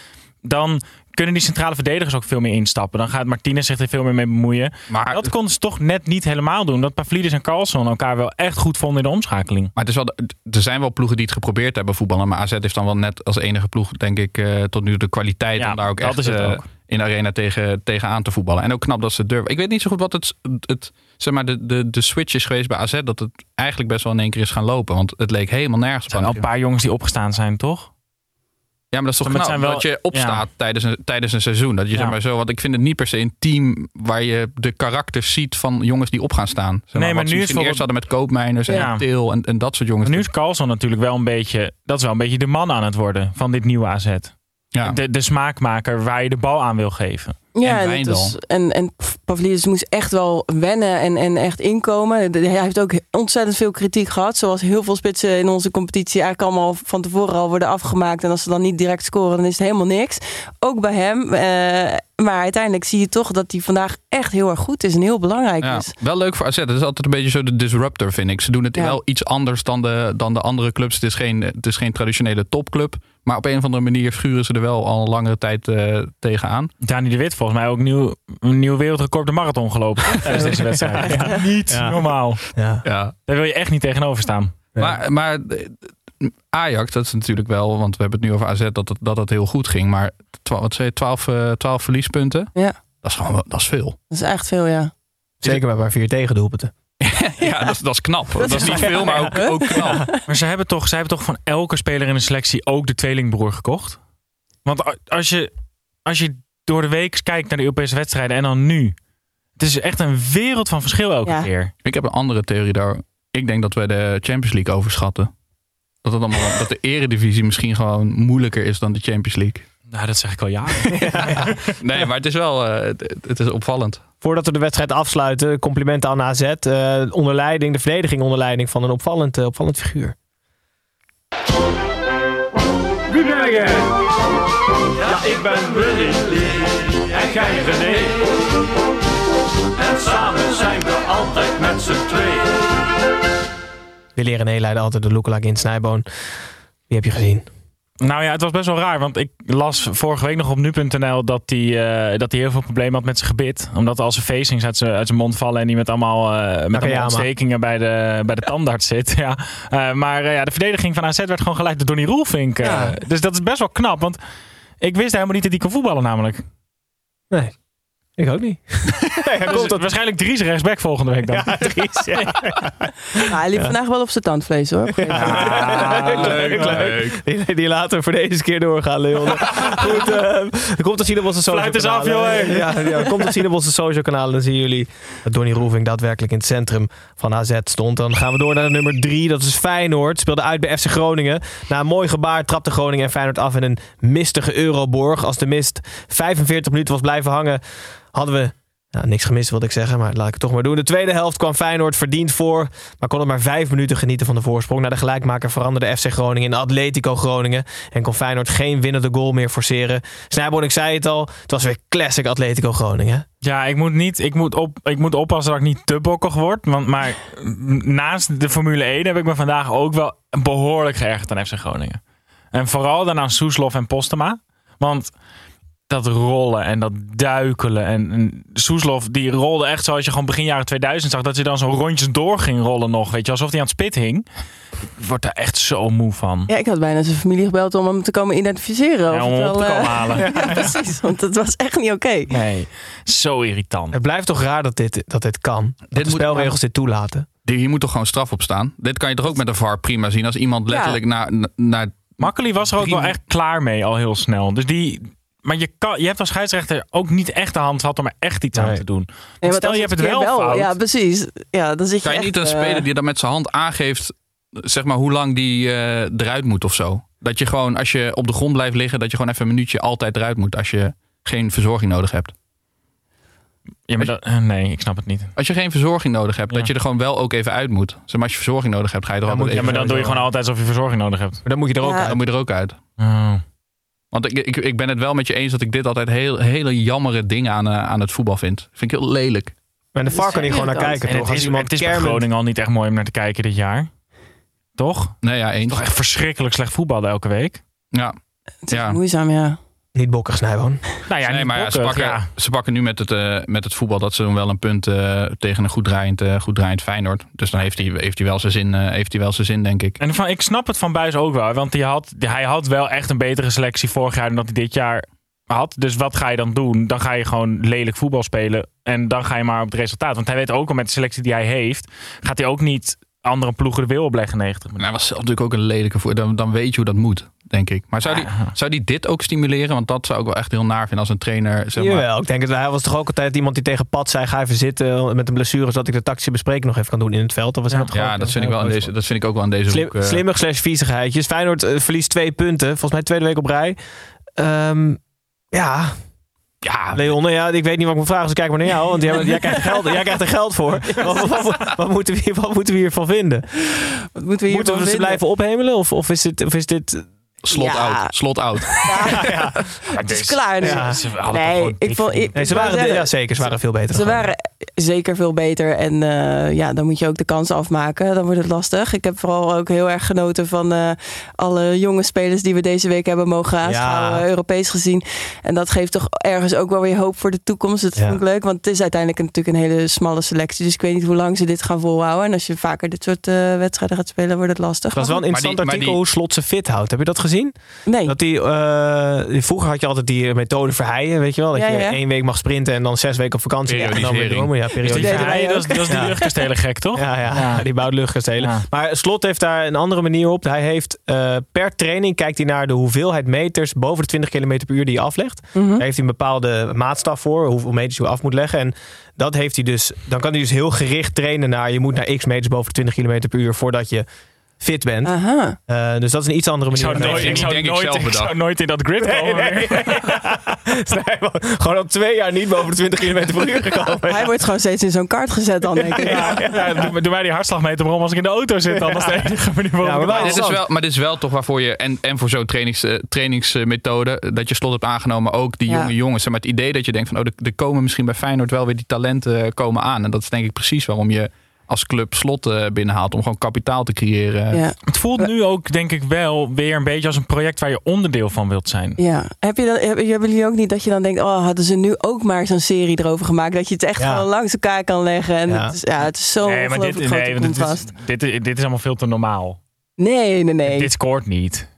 Dan kunnen die centrale verdedigers ook veel meer instappen. Dan gaat Martinez zich er veel meer mee bemoeien. Maar dat konden ze toch net niet helemaal doen. Dat Pavlidis en Carlson elkaar wel echt goed vonden in de omschakeling. Maar het is wel, er zijn wel ploegen die het geprobeerd hebben voetballen. Maar AZ heeft dan wel net als enige ploeg, denk ik, eh, tot nu de kwaliteit Ja, om daar ook echt eh, ook. in de arena tegen, tegen aan te voetballen. En ook knap dat ze durven. Ik weet niet zo goed wat het, het zeg maar, de, de, de switch is geweest bij AZ. Dat het eigenlijk best wel in één keer is gaan lopen. Want het leek helemaal nergens Er zijn op. wel een paar jongens die opgestaan zijn, toch? Ja, maar dat is toch Maar het knap zijn wel- dat je opstaat tijdens, een, tijdens een seizoen. Dat je Ja. zeg maar zo, want ik vind het niet per se een team waar je de karakters ziet van jongens die op gaan staan. Zeg Nee, maar nu ze is misschien eerst hadden met koopmijners en Ja. Til en, en dat soort jongens. Nu is Carlson natuurlijk wel een beetje... Dat is wel een beetje de man aan het worden van dit nieuwe AZ. Ja. De, de smaakmaker waar je de bal aan wil geven. Ja, En en, was- en, en Pavlidis moest echt wel wennen en, en echt inkomen. Hij heeft ook ontzettend veel kritiek gehad. Zoals heel veel spitsen in onze competitie eigenlijk allemaal van tevoren al worden afgemaakt. En als ze dan niet direct scoren, dan is het helemaal niks. Ook bij hem. eh, maar uiteindelijk zie je toch dat hij vandaag echt heel erg goed is en heel belangrijk Ja, is. wel leuk voor AZ. Het is altijd een beetje zo de disruptor, vind ik. Ze doen het Ja. wel iets anders dan de, dan de andere clubs. Het is, geen, het is geen traditionele topclub. Maar op een of andere manier schuren ze er wel al een langere tijd eh, tegenaan. Dani de Wit volgens mij ook nieuw, een nieuw wereldrecord de marathon gelopen tijdens deze wedstrijd. Niet Ja. normaal. ja. Ja. Daar wil je echt niet tegenover staan. Maar, maar eh, Ajax, dat is natuurlijk wel, want we hebben het nu over AZ, dat het, dat het heel goed ging. Maar twa- wat zei je, 12, eh, 12 verliespunten? Ja. Dat is gewoon wel- dat is veel. Dat is echt veel, ja. Zeker met maar vier tegendoelpunten. Ja, dat, is- dat is knap. Dat, is niet veel, maar ook, ook knap. Maar ze hebben, toch, ze hebben toch van elke speler in de selectie ook de tweelingbroer gekocht? Want als je, als je door de week kijkt naar de Europese wedstrijden en dan nu. Het is echt een wereld van verschil elke Ja. keer. Ik heb een andere theorie daar. Ik denk dat wij de Champions League overschatten. Dat, het allemaal, dat de eredivisie misschien gewoon moeilijker is dan de Champions League. Nou, dat zeg ik al jaren. Nee, maar het is wel eh, het, het is opvallend. Voordat we de wedstrijd afsluiten, complimenten aan AZ. eh, onder leiding, de verdediging onder leiding van een opvallend, eh, opvallend figuur. Goedemorgen. Ja, ik ben Willy en jij René. En samen zijn we altijd met z'n tweeën. Willy en René leiden altijd de lookalike in Snijboon. Wie heb je gezien? Nou ja, het was best wel raar. Want ik las vorige week nog op nu.nl dat hij eh, dat hij heel veel problemen had met zijn gebit. Omdat al zijn facings uit zijn, uit zijn mond vallen. En die met allemaal, eh, met allemaal ontstekingen bij de, bij de tandarts zit. Ja. Eh, maar eh, ja, de verdediging van AZ werd gewoon geleid door Donny Roelvink. Ja. Dus dat is best wel knap. Want ik wist helemaal niet dat hij kon voetballen namelijk. Nee, ik ook niet. nee, hij Dus komt dat waarschijnlijk Dries rechtsback volgende week dan. Ja, Dries. Ja. Ja, hij liep vandaag wel op zijn tandvlees hoor. Ah, leuk, leuk. Die, die laten we voor deze keer doorgaan, Leon. Goed, eh komt te zien op onze social Fluit eens af, joh, hè. Ja, ja, komt te zien op onze social kanalen. Dan zien jullie dat Donny Roeving daadwerkelijk in het centrum van AZ stond. Dan gaan we door naar nummer drie. Dat is Feyenoord. Speelde uit bij FC Groningen. Na een mooi gebaar trapte Groningen en Feyenoord af in een mistige Euroborg. Als de mist 45 minuten was blijven hangen, hadden we niks gemist wilde ik zeggen, maar laat ik het toch maar doen. De tweede helft kwam Feyenoord verdiend voor, maar kon er maar vijf minuten genieten van de voorsprong. Na de gelijkmaker veranderde FC Groningen in Atletico Groningen en kon Feyenoord geen winnende goal meer forceren. Snijboon, ik zei het al, het was weer classic Atletico Groningen. Ja, ik moet, niet, ik, moet op, ik moet oppassen dat ik niet te bokkig word. Want, maar naast de Formule 1 heb ik me vandaag ook wel behoorlijk geërgerd aan FC Groningen. En vooral dan aan Soeslof en Postema. Want dat rollen en dat duikelen. En, en Soeslof die rolde echt zoals je gewoon begin jaren 2000 zag. Dat hij dan zo rondjes door ging rollen nog. Weet je, alsof hij aan het spit hing. Ik word daar echt zo moe van. Ja, ik had bijna zijn familie gebeld om hem te komen identificeren. Ja, om hem op te komen eh, halen. Ja, precies. Want het was echt niet oké. Nee, zo irritant. Het blijft toch raar dat dit, dat dit kan. Dat Dit de moet- spelregels dit toelaten. Die- Hier moet toch gewoon straf op staan? Dit kan je toch ook met een VAR prima zien? Als iemand letterlijk naar, naar Makkeli was er ook wel echt klaar mee al heel snel. Dus die, maar je, kan, je hebt als scheidsrechter ook niet echt de hand gehad om er echt iets aan Nee. te doen. Nee, stel je hebt het wel, fout. Ja, precies. Ja, dan zit je Kan je echt, niet een eh, speler die dan met zijn hand aangeeft, zeg maar, hoe lang die eh, eruit moet of zo? Dat je gewoon, als je op de grond blijft liggen, dat je gewoon even een minuutje altijd eruit moet als je geen verzorging nodig hebt. Ja, maar dat, eh, nee, ik snap het niet. Als je geen verzorging nodig hebt, Ja. dat je er gewoon wel ook even uit moet. Zeg maar, als je verzorging nodig hebt, ga je er Ja, altijd moet je- Ja, maar dan doe je gewoon altijd alsof je verzorging nodig hebt. Maar dan moet je er ook Ja. uit. Dan moet je er ook uit. Oh. Want ik, ik, ik ben het wel met je eens dat ik dit altijd heel, hele jammere dingen aan, eh, aan het voetbal vind. Vind ik heel lelijk. Maar de VAR kan hier gewoon naar kijken, En toch? het Als is, iemand het is bij Groningen al niet echt mooi om naar te kijken dit jaar. Toch? Nee, ja, eens. Toch echt verschrikkelijk slecht voetballen elke week. Ja. Het is Ja. moeizaam, ja. Niet bokkig, Snijboon. Nou ja, nee, maar ze, pakken, ja. ze pakken nu met het, eh, met het voetbal dat ze dan wel een punt eh, tegen een goed draaiend, eh, goed draaiend Feyenoord. Dus dan heeft hij, heeft hij, wel, zijn zin, eh, heeft hij wel zijn zin, denk ik. En van, ik snap het van Buis ook wel. Want die had, hij had wel echt een betere selectie vorig jaar dan dat hij dit jaar had. Dus wat ga je dan doen? Dan ga je gewoon lelijk voetbal spelen. En dan ga je maar op het resultaat. Want hij weet ook al met de selectie die hij heeft... gaat hij ook niet andere ploegen de wil opleggen 90 Maar minuten. hij was zelf natuurlijk ook een lelijke voor. Dan, dan weet je hoe dat moet, denk ik. Maar zou die, Ja. zou die dit ook stimuleren? Want dat zou ik wel echt heel naar vinden als een trainer. Zeg maar, Jawel, ik denk het. Hij was toch ook altijd iemand die tegen Pat zei: ga even zitten met een blessure, zodat ik de tactische bespreking nog even kan doen in het veld. Dat was Ja. ja, dat eh, vind, ik wel heel deze, dat vind ik ook wel in deze Slim, hoek. eh, Slimmig slash viezigheidjes. Feyenoord eh, verliest twee punten. Volgens mij tweede week op rij. Ehm, ja, ja, Leon, ja, ik weet niet wat ik moet vragen. Dus kijk maar naar jou. Want jij, jij, krijgt, er geld, jij krijgt er geld voor. Wat, wat, wat moeten we, hier- wat moeten we hiervan vinden? Wat moeten we hier Moeten we ze blijven ophemelen? Of, of is dit... Of is dit slot Ja. out. Slot out. Het is klaar nu. Ja. Ze Nee, ik vond... Ik, nee, ze waren, zeggen, ja, zeker. Ze waren veel beter. Ze waren zeker veel beter. En eh, ja, dan moet je ook de kans afmaken. Dan wordt het lastig. Ik heb vooral ook heel erg genoten van eh, alle jonge spelers die we deze week hebben mogen aanschouwen. Ja. Europees gezien. En dat geeft toch ergens ook wel weer hoop voor de toekomst. Dat Ja. vond ik leuk. Want het is uiteindelijk natuurlijk een hele smalle selectie. Dus ik weet niet hoe lang ze dit gaan volhouden. En als je vaker dit soort eh, wedstrijden gaat spelen, wordt het lastig. Dat is wel een Maar die- interessant maar artikel die- hoe Slot ze fit houdt. Heb je dat gezien? Nee. Dat die, eh, vroeger had je altijd die methode verheien, weet je wel? Dat Ja, je ja. één week mag sprinten en dan zes weken op vakantie. En dan weer. Ja, Dus verheyen, dat, is- dat is die Ja. luchtkastelen gek, toch? Ja, ja, Ja. die bouwt luchtkastelen. Ja. Maar Slot heeft daar een andere manier op. Hij heeft eh, per training kijkt hij naar de hoeveelheid meters boven de 20 km per uur die je aflegt. Mhm. Daar heeft hij een bepaalde maatstaf voor, hoeveel meters je af moet leggen. En dat heeft hij dus, dan kan hij dus heel gericht trainen naar, je moet naar x meters boven de 20 km per uur voordat je fit bent. Aha. Eh, dus dat is een iets andere Ik manier. zou, van nooit, ik, zou denk ik nooit, zelf ik zou nooit in dat grid komen. Nee, nee. Snijboon, Gewoon al twee jaar niet boven de 20 km per uur gekomen. Hij wordt gewoon steeds in zo'n kart gezet dan, denk ik. Ja, ja, doe, doe mij die hartslagmeter maar om als ik in de auto zit. Dan is de enige manier waarop Ja, ik maar dit, is wel, maar dit is wel toch waarvoor je, en, en voor zo'n trainings, eh, trainingsmethode, dat je slot hebt aangenomen, ook die Ja. jonge jongens. Maar het idee dat je denkt van, oh, er, er komen misschien bij Feyenoord wel weer die talenten eh, komen aan. En dat is denk ik precies waarom je als club slot eh, binnenhaalt. Om gewoon kapitaal te creëren. Ja. Het voelt nu ook, denk ik, wel weer een beetje als een project waar je onderdeel van wilt zijn. Ja, heb je dan, heb- hebben jullie ook niet dat je dan denkt, oh, hadden ze nu ook maar zo'n serie erover gemaakt, dat je het echt Ja. gewoon langs elkaar kan leggen en Ja. het is, ja, het is zo'n Nee, maar dit, nee, dit, dit, is, dit is allemaal veel te normaal. Nee, nee, nee. Dit scoort niet.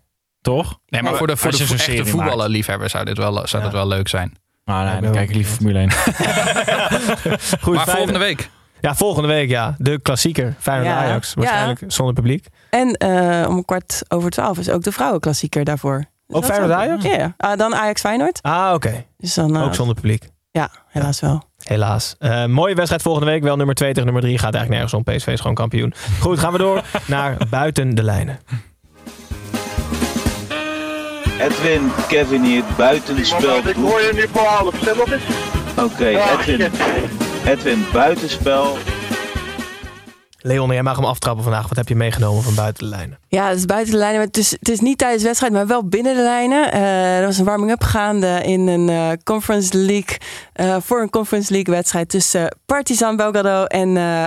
Toch? Nee, maar voor de, voor de echte voetballerliefhebber zou dit wel, zou Ja. dat wel leuk zijn. Nou, nee, dan kijk ik liever Formule 1. Goed, maar volgende week. Ja, volgende week ja. De klassieker. Feyenoord Ja. Ajax. Waarschijnlijk zonder publiek. En eh, om kwart over twaalf is ook de vrouwenklassieker daarvoor. Dus Ook dat Feyenoord Ajax? Ja, ja. Ah, dan Ajax Feyenoord. Ah, oké. Dus dan, eh, Ook zonder publiek. Ja, helaas wel. Helaas. Eh, mooie wedstrijd volgende week. Wel nummer 2 tegen nummer 3. Gaat eigenlijk nergens om. PSV is gewoon kampioen. Goed, gaan we door naar buiten de lijnen. Edwin, Kevin hier, buitenspel. Ik hoor je nu voor half, stem op eens. Oké, Edwin. Edwin, buitenspel. Leon, jij mag hem aftrappen vandaag. Wat heb je meegenomen van buiten de lijnen? Ja, het is buiten de lijnen. maar Het is, het is niet tijdens de wedstrijd, maar wel binnen de lijnen. Eh, er was een warming-up gaande in een eh, Conference League. eh, voor een Conference League wedstrijd tussen Partizan Belgrado en eh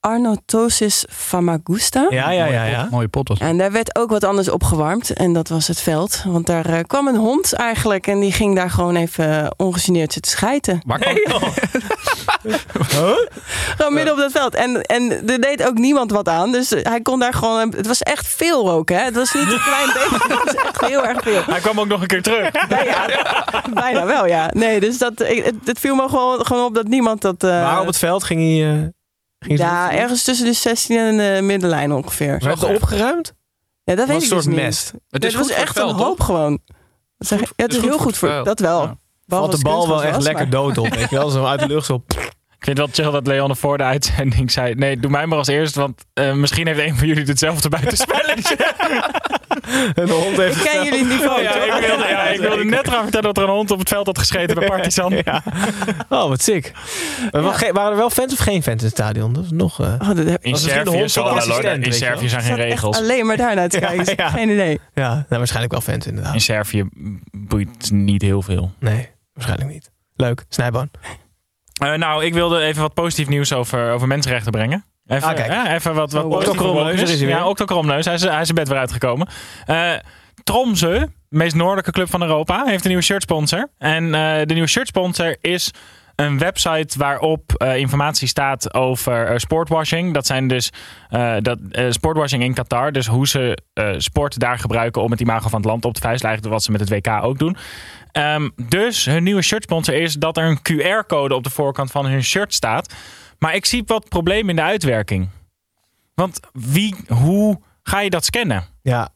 Arnotosis Famagusta. Ja, ja, ja. ja. Mooie pot. En daar werd ook wat anders opgewarmd. En dat was het veld. Want daar eh, kwam een hond eigenlijk. En die ging daar gewoon even eh, ongegeneerd zitten schijten. Waar kwam, Gewoon midden op dat veld. En, en er deed ook niemand wat aan. Dus hij kon daar gewoon... Het was echt veel ook, hè. Het was niet een klein beetje. Het was echt heel erg veel. Hij kwam ook nog een keer terug. Ja, ja, bijna wel, ja. Nee, dus dat, ik- het, het viel me gewoon, gewoon op dat niemand dat... eh, Waar op het veld ging hij... eh, ging ja, ergens tussen de 16 en de middenlijn ongeveer. Werd het opgeruimd? Ja, dat weet ik een dus soort niet. mest. het is was echt een hoop toch? gewoon. Dat zeg, Goed- ja, het is heel goed voor, dat wel. Ja. Valt de bal wel echt lekker dood op. Weet je wel? Zo uit de lucht zo... Ik vind het wel chill dat Leon voor de uitzending zei... Nee, doe mij maar als eerst, want eh, misschien heeft een van jullie hetzelfde buitenspelletje. En de hond heeft... Ik ken jullie niveau, ja, ik wilde, ja, ik wilde net gaan vertellen dat er een hond op het veld had gescheten bij Partizan. Ja. Oh, wat sick. Waren er wel fans of geen fans in het stadion? Dat is nog... eh, Oh, dat heb In Servië, hond in Servië zijn geen regels. alleen maar daarnaar te kijken. ja. Geen idee. Ja, nou, waarschijnlijk wel fans inderdaad. In Servië boeit niet heel veel. Nee, waarschijnlijk niet. Leuk, Snijboon. Eh, nou, ik wilde even wat positief nieuws over, over mensenrechten brengen. Even, Ah, ja, even wat, wat is hij. Ja, Octo Kromneus. Hij is, hij is bed weer uitgekomen. Eh Tromsø, de meest noordelijke club van Europa, heeft een nieuwe shirtsponsor. En eh, de nieuwe shirtsponsor is een website waarop eh, informatie staat over eh, sportwashing. Dat zijn dus eh, dat, sportwashing in Qatar. Dus hoe ze sport daar gebruiken om het imago van het land op te vijzelen. Eigenlijk wat ze met het WK ook doen. Ehm, dus hun nieuwe shirtsponsor is dat er een QR-code op de voorkant van hun shirt staat. Maar ik zie wat problemen in de uitwerking. Want wie, hoe ga je dat scannen? Ja,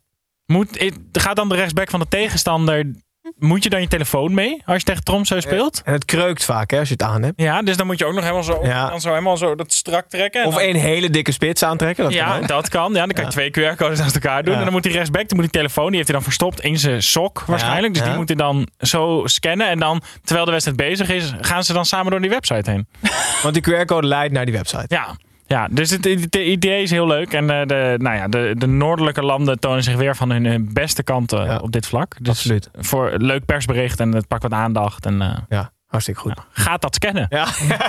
Moet, gaat dan de rechtsback van de tegenstander... Moet je dan je telefoon mee als je tegen Tromsø speelt? en het kreukt vaak hè, als je het aan hebt. Ja, dus dan moet je ook nog helemaal zo, Ja. dan zo, helemaal zo dat strak trekken. En Of dan- één hele dikke spits aantrekken. Dat ja, kan dat kan. Ja, dan kan je twee QR-codes naast elkaar doen. En dan moet die rechtsback, die moet die telefoon, die heeft hij dan verstopt in zijn sok waarschijnlijk. Dus die moet hij dan zo scannen. En dan, terwijl de wedstrijd bezig is, gaan ze dan samen door die website heen. Want die QR-code leidt naar die website. Ja, ja dus het, het idee is heel leuk. En eh, de, nou ja, de, de noordelijke landen tonen zich weer van hun beste kanten Ja, op dit vlak. Dus absoluut. voor leuk persbericht en het pakt wat aandacht. En eh, Ja, hartstikke goed. gaat dat scannen. Ja,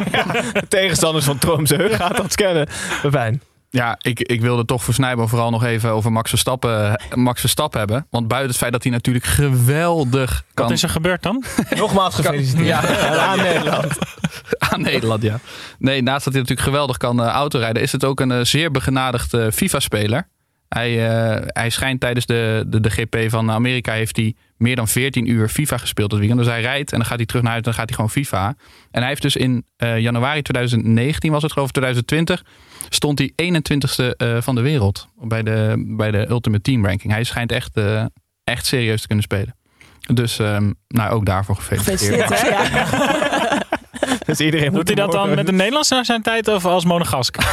de tegenstanders van Tromsø gaat dat scannen. Fijn. Ja, ik, ik wilde toch voor Snijboom vooral nog even over Max Verstappen, Max Verstappen hebben. Want buiten het feit dat hij natuurlijk geweldig kan Wat is er gebeurd dan? Nogmaals gefeliciteerd. Ja. aan Nederland. aan Nederland, ja. Nee, naast dat hij natuurlijk geweldig kan eh, autorijden, is het ook een eh, zeer begenadigde FIFA-speler. Hij, eh, hij schijnt tijdens de, de, de GP van Amerika heeft hij meer dan 14 uur FIFA gespeeld dat weekend. Dus hij rijdt en dan gaat hij terug naar huis en dan gaat hij gewoon FIFA. En hij heeft dus in eh, januari 2019 was het geloof ik 2020 stond hij 21ste eh, van de wereld bij de, bij de Ultimate Team Ranking. Hij schijnt echt, eh, echt serieus te kunnen spelen. Dus ehm, nou, ook daarvoor gefeliciteerd. Gefeliciteerd, hè? Ja. Dus iedereen moet Doet hij dat dan met een Nederlandse nationaliteit of als monegask?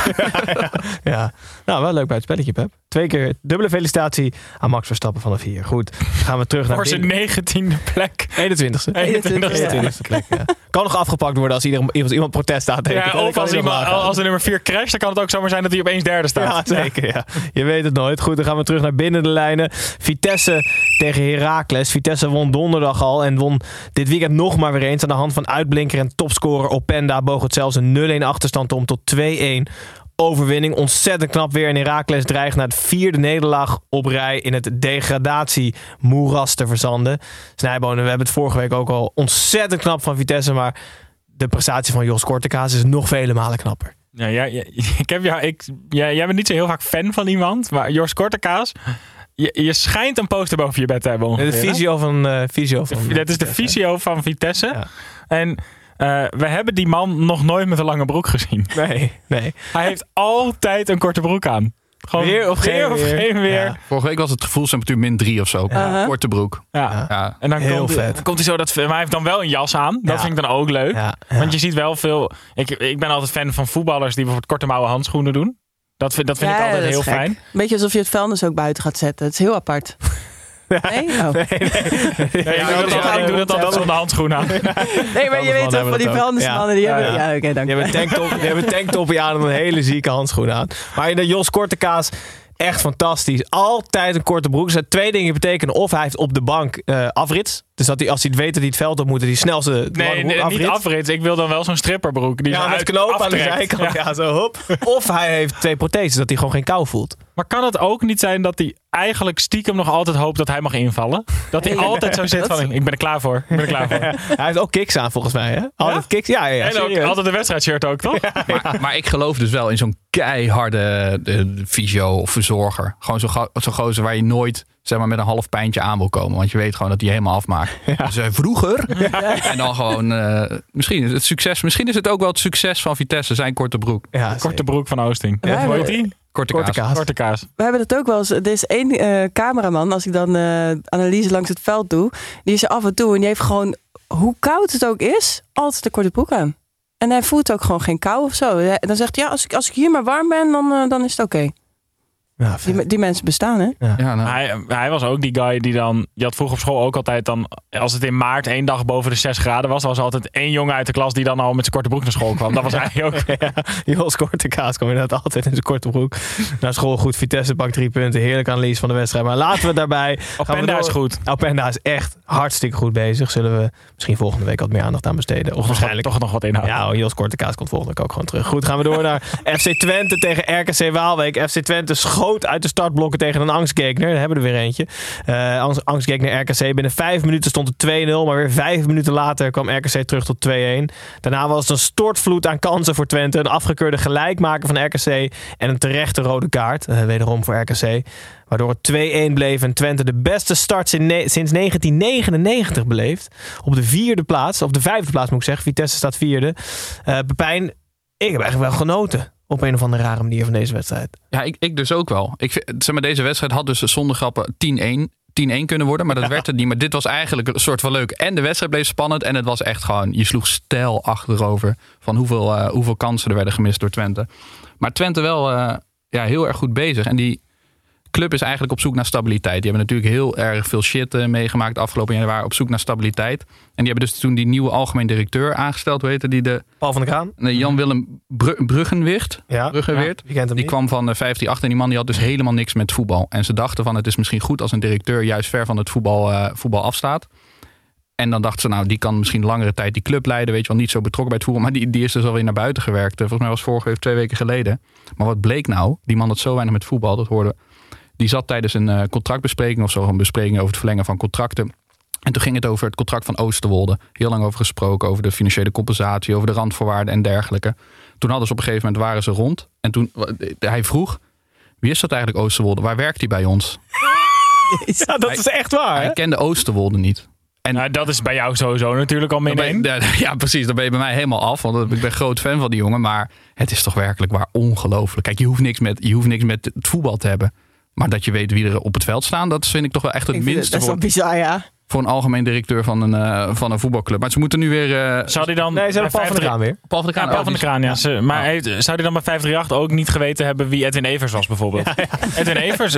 Ja. Nou, wel leuk bij het spelletje, Pep. Twee keer dubbele felicitatie aan Max Verstappen vanaf hier. Goed, dan gaan we terug naar Voor zijn negentiende plek. 21ste. 21ste. 21ste plek, ja. Kan nog afgepakt worden als iemand protest aantekent. Ja, of kan als, iemand, als de nummer 4 crasht, dan kan het ook zomaar zijn dat hij opeens derde Ja, staat. zeker. Ja. Je weet het nooit. Goed, dan gaan we terug naar binnen de lijnen. Vitesse tegen Heracles. Vitesse won donderdag al en won dit weekend nog maar weer eens. Aan de hand van uitblinker en topscorer Openda boog het zelfs een 0-1 achterstand om tot 2-1 overwinning. Ontzettend knap weer. En Heracles dreigt naar het vierde nederlaag op rij in het degradatiemoeras te verzanden. Snijbonen, we hebben het vorige week ook al ontzettend knap van Vitesse, maar de prestatie van Jos Kortekaas is nog vele malen knapper. Ja, ja, ja, ik heb jou, ik, jij, jij bent niet zo heel vaak fan van iemand, maar Jors Kortekaas, je, je schijnt een poster boven je bed te hebben. De ongeveer, hè? visio van, eh visio van Dat is de visio van Vitesse. Ja. En eh, we hebben die man nog nooit met een lange broek gezien. Nee, nee. Hij heeft altijd een korte broek aan. Gewoon Weer of geen of weer. geen weer. Ja. Vorige week was het gevoelstemperatuur min 3 of zo. Uh-huh. Korte broek. Ja. Ja. En dan Heel komt, vet. dan komt hij zo dat. Maar hij heeft dan wel een jas aan. Dat Ja. vind ik dan ook leuk. Ja, ja. Want je ziet wel veel. Ik, ik ben altijd fan van voetballers die bijvoorbeeld korte mouwen handschoenen doen. Dat vind, dat vind ik altijd heel gek. fijn. Beetje alsof je het vuilnis ook buiten gaat zetten. Het is heel apart. Nee? Oh. Nee, ik, doe dat altijd, ik doe dat altijd zonder handschoenen aan. Nee, maar je weet toch hebben van die vuilnismannen. Die hebben... Ja, oké, dank Je hebt een tanktop, je hebt een tanktopje aan en een hele zieke handschoen aan. Maar in de Jos Kortekaas, echt fantastisch. Altijd een korte broek. Dus dat twee dingen betekenen. Of hij heeft op de bank eh, afrits. Dus dat hij, als hij het weet dat hij het veld op moet, dat hij snel zijn lange Nee, nee, niet afrits. Ik wil dan wel zo'n stripperbroek. Die Ja, zo met uit- knoop aan de zijkant. Ja. Ja. zo hop. Of hij heeft twee protheses, dat hij gewoon geen kou voelt. Maar kan het ook niet zijn dat hij eigenlijk stiekem nog altijd hoopt dat hij mag invallen? Dat hij altijd zo zit van, ik ben er klaar voor. Ik ben er klaar voor. Hij heeft ook kicks aan volgens mij. Hè? Altijd kicks. Ja, ja, ja. en ook altijd een wedstrijdshirt ook, toch? Maar, maar ik geloof dus wel in zo'n keiharde de, fysio of verzorger. Gewoon zo'n zo'n gozer waar je nooit zeg maar, met een half pijntje aan wil komen. Want je weet gewoon dat hij helemaal afmaakt. Dus eh, vroeger. En dan gewoon... eh, misschien, is het succes, misschien is het ook wel het succes van Vitesse. Zijn korte broek. Ja, Korte broek van Oosting. Ja, Hoe heet die? Korte, Korte kaas. kaas. Korte kaas. We hebben dat ook wel eens. Er is één eh, cameraman, als ik dan eh, analyse langs het veld doe, die is er af en toe en die heeft gewoon, hoe koud het ook is, altijd een korte broek aan. En hij voelt ook gewoon geen kou of zo. En dan zegt hij, ja, als ik, als ik hier maar warm ben, dan, eh, dan is het oké. Ja. Die, die mensen bestaan, hè? Ja, nou, Hij, hij was ook die guy die dan... Je had vroeger op school ook altijd dan... Als het in maart één dag boven de 6 graden was... was er altijd één jongen uit de klas die dan al met zijn korte broek naar school kwam. Dat was hij ook. Ja, Jos Kortekaas kwam inderdaad altijd in zijn korte broek. Naar school goed. Vitesse pakt drie punten. Heerlijke analyse van de wedstrijd. Maar laten we daarbij... Openda is goed. Openda is echt hartstikke goed bezig. Zullen we misschien volgende week wat meer aandacht aan besteden. Of waarschijnlijk Toch nog wat inhouden. Ja, Jos Kortekaas komt volgende week ook gewoon terug. Goed, gaan we door naar FC Twente tegen RKC Waalwijk. FC Twente schoot uit de startblokken tegen een angstgegner. Daar hebben we er weer eentje. Eh angst, angstgegner RKC. Binnen vijf minuten stond het 2-0. Maar weer vijf minuten later kwam RKC terug tot 2-1. Daarna was het een stortvloed aan kansen voor Twente. Een afgekeurde gelijkmaker van RKC. En een terechte rode kaart. eh, wederom voor RKC. Waardoor het 2-1 bleef en Twente de beste start sinds 1999 beleeft. Op de vierde plaats, of de vijfde plaats moet ik zeggen. Vitesse staat vierde. Eh Pepijn, ik heb eigenlijk wel genoten. Op een of andere rare manier van deze wedstrijd. Ja, ik, ik dus ook wel. Ik vind, zeg maar, deze wedstrijd had dus zonder grappen 10-1. 10-1 kunnen worden, maar dat werd het niet. Maar dit was eigenlijk een soort van leuk. En de wedstrijd bleef spannend. En het was echt gewoon, je sloeg stijl achterover. Van hoeveel, eh, hoeveel kansen er werden gemist door Twente. Maar Twente wel eh, ja, heel erg goed bezig. En die club is eigenlijk op zoek naar stabiliteit. Die hebben natuurlijk heel erg veel shit eh, meegemaakt de afgelopen jaar. Waren op zoek naar stabiliteit. En die hebben dus toen die nieuwe algemeen directeur aangesteld. Hoe heette die? De, Paul van der Kraan. Jan-Willem Bru- Bruggenwicht. Ja, hem Die niet? kwam van de 158 en die man die had dus helemaal niks met voetbal. En ze dachten van het is misschien goed als een directeur juist ver van het voetbal, eh, voetbal afstaat. En dan dachten ze, nou, die kan misschien langere tijd die club leiden. Weet je wel, niet zo betrokken bij het voetbal. Maar die, die is dus alweer naar buiten gewerkt. Eh, Volgens mij was vorige week twee weken geleden. Maar wat bleek nou? Die man had zo weinig met voetbal, dat hoorde. Die zat tijdens een eh, contractbespreking of zo, een bespreking over het verlengen van contracten. En toen ging het over het contract van Oosterwolde. Heel lang over gesproken, over de financiële compensatie, over de randvoorwaarden en dergelijke. Toen hadden ze op een gegeven moment waren ze rond. En toen hij vroeg: wie is dat eigenlijk Oosterwolde? Waar werkt hij bij ons? Ja, dat is echt waar. hè? Hij kende Oosterwolde niet. En Nou, dat is bij jou sowieso natuurlijk al je- één. ja, precies. Dan ben je bij mij helemaal af. Want ik ben groot fan van die jongen. Maar het is toch werkelijk waar ongelooflijk. Kijk, je hoeft niks met, je hoeft niks met het voetbal te hebben. Maar dat je weet wie er op het veld staan, dat vind ik toch wel echt het Ik minste het best wel voor, bizar, ja. voor een algemeen directeur van een, eh, van een voetbalclub. Maar ze moeten nu weer. eh, Zou die dan Nee, ze hebben Paul van der 50 Kraan weer. Paul van der Ja, Kraan. Paul van der Kraan, ja. Ze- maar heeft- zou hij dan bij 538 ook niet geweten hebben wie Edwin Evers was, bijvoorbeeld? Edwin Evers,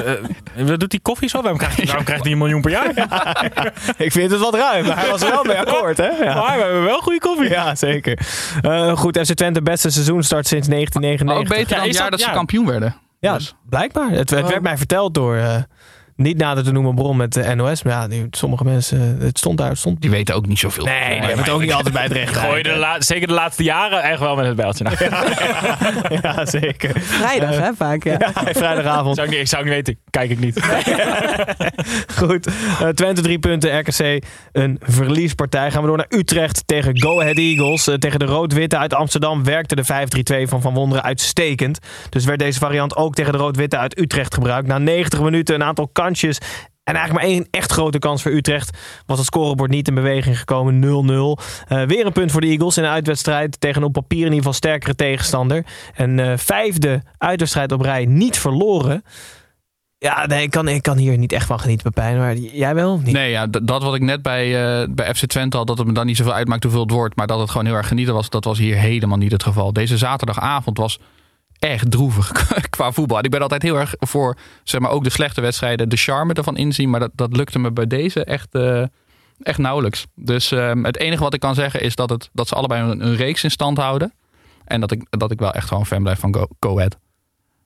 wat doet die koffie zo? Waarom krijgt, waarom krijgt hij een miljoen per jaar? Ik vind het wat ruim, maar hij was er wel mee akkoord, hè? Ja. Maar we hebben wel goede koffie. Ja, zeker. Eh, goed, FC Twente beste seizoenstart sinds Ook 1999. beter dan Ja, het is jaar dat- dat ze ja. kampioen werden. Ja, Dus- blijkbaar. Het, het werd mij verteld door, eh, niet nader te noemen bron met de NOS. Maar ja, die, sommige mensen, het stond daar. Het stond... Die weten ook niet zoveel. Nee, die hebben het ook niet altijd bij het recht. Gooi de la- zeker de laatste jaren echt wel met het bijltje. Nou, ja, zeker. Vrijdag, hè, vaak, ja. Ja, vrijdagavond. zou ik, niet, ik zou niet weten. Kijk ik niet. Goed. Eh, Twente drie punten, RKC een verliespartij. Gaan we door naar Utrecht tegen Go Ahead Eagles. Eh, tegen de Rood-Witte uit Amsterdam werkte de 5-3-2 van Van Wonderen uitstekend. Dus werd deze variant ook tegen de Rood-Witte uit Utrecht gebruikt. Na 90 minuten een aantal En eigenlijk maar één echt grote kans voor Utrecht. Was het scorebord niet in beweging gekomen. 0-0. Eh, weer een punt voor de Eagles in een uitwedstrijd. Tegen een op papier in ieder geval sterkere tegenstander. En eh, vijfde uitwedstrijd op rij niet verloren. Ja, nee, ik kan, ik kan hier niet echt van genieten, Pepijn. Maar jij wel? Nee, ja, dat wat ik net bij, eh, bij FC Twente had, dat het me dan niet zoveel uitmaakt hoeveel het wordt, maar dat het gewoon heel erg genieten was, dat was hier helemaal niet het geval. Deze zaterdagavond was echt droevig qua voetbal. En ik ben altijd heel erg voor, zeg maar, ook de slechte wedstrijden, de charme ervan inzien, maar dat, dat lukte me bij deze echt, eh, echt nauwelijks. Dus ehm, het enige wat ik kan zeggen is dat, het, dat ze allebei een, een reeks in stand houden. En dat ik, dat ik wel echt gewoon fan blijf van Go, Go Ahead.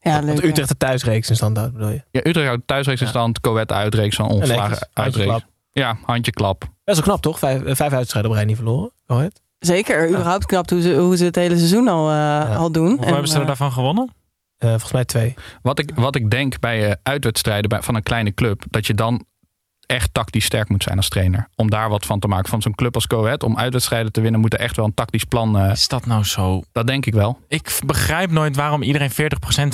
Ja, leuk. Want ja. Utrecht de thuisreeks in stand houdt, bedoel je? Ja, Utrecht houdt thuisreeks in stand, Go Ahead uitreeks van netjes. ongeslagen uitreeks. Ja, handjeklap. Best wel knap, toch? Vijf, eh, vijf uitstrijden op rij niet verloren. Go ahead. Zeker, überhaupt knap hoe ze, hoe ze het hele seizoen al, eh, al doen. Hoeveel hebben ze er daarvan gewonnen? Eh, volgens mij twee. Wat ik, wat ik denk bij eh, uitwedstrijden bij, van een kleine club, dat je dan echt tactisch sterk moet zijn als trainer. Om daar wat van te maken. Van zo'n club als Go Ahead, om uitwedstrijden te winnen, moet er echt wel een tactisch plan. eh, Is dat nou zo? dat denk ik wel. Ik begrijp nooit waarom iedereen 40%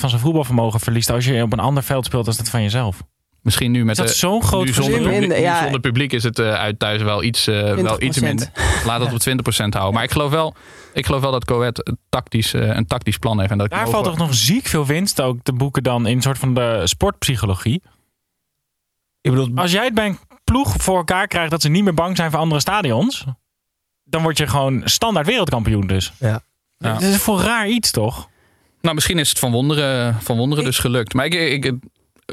van zijn voetbalvermogen verliest als je op een ander veld speelt dan dat van jezelf. Misschien nu met dat zo'n groot nu zonder, publiek, Minder, nu zonder publiek is het eh, uit thuis wel iets, eh, wel iets 20%. minder. Laat dat op 20% houden. Maar ik geloof wel, ik geloof wel dat een tactisch, eh, een tactisch plan heeft. En dat Daar valt ook toch nog ziek veel winst ook te boeken dan in een soort van de sportpsychologie. Ik bedoel, Als jij het bij een ploeg voor elkaar krijgt dat ze niet meer bang zijn voor andere stadions, dan word je gewoon standaard wereldkampioen dus. Ja. Ja. Het is voor raar iets toch? Nou, misschien is het van wonderen, van wonderen dus gelukt. Maar ik, ik-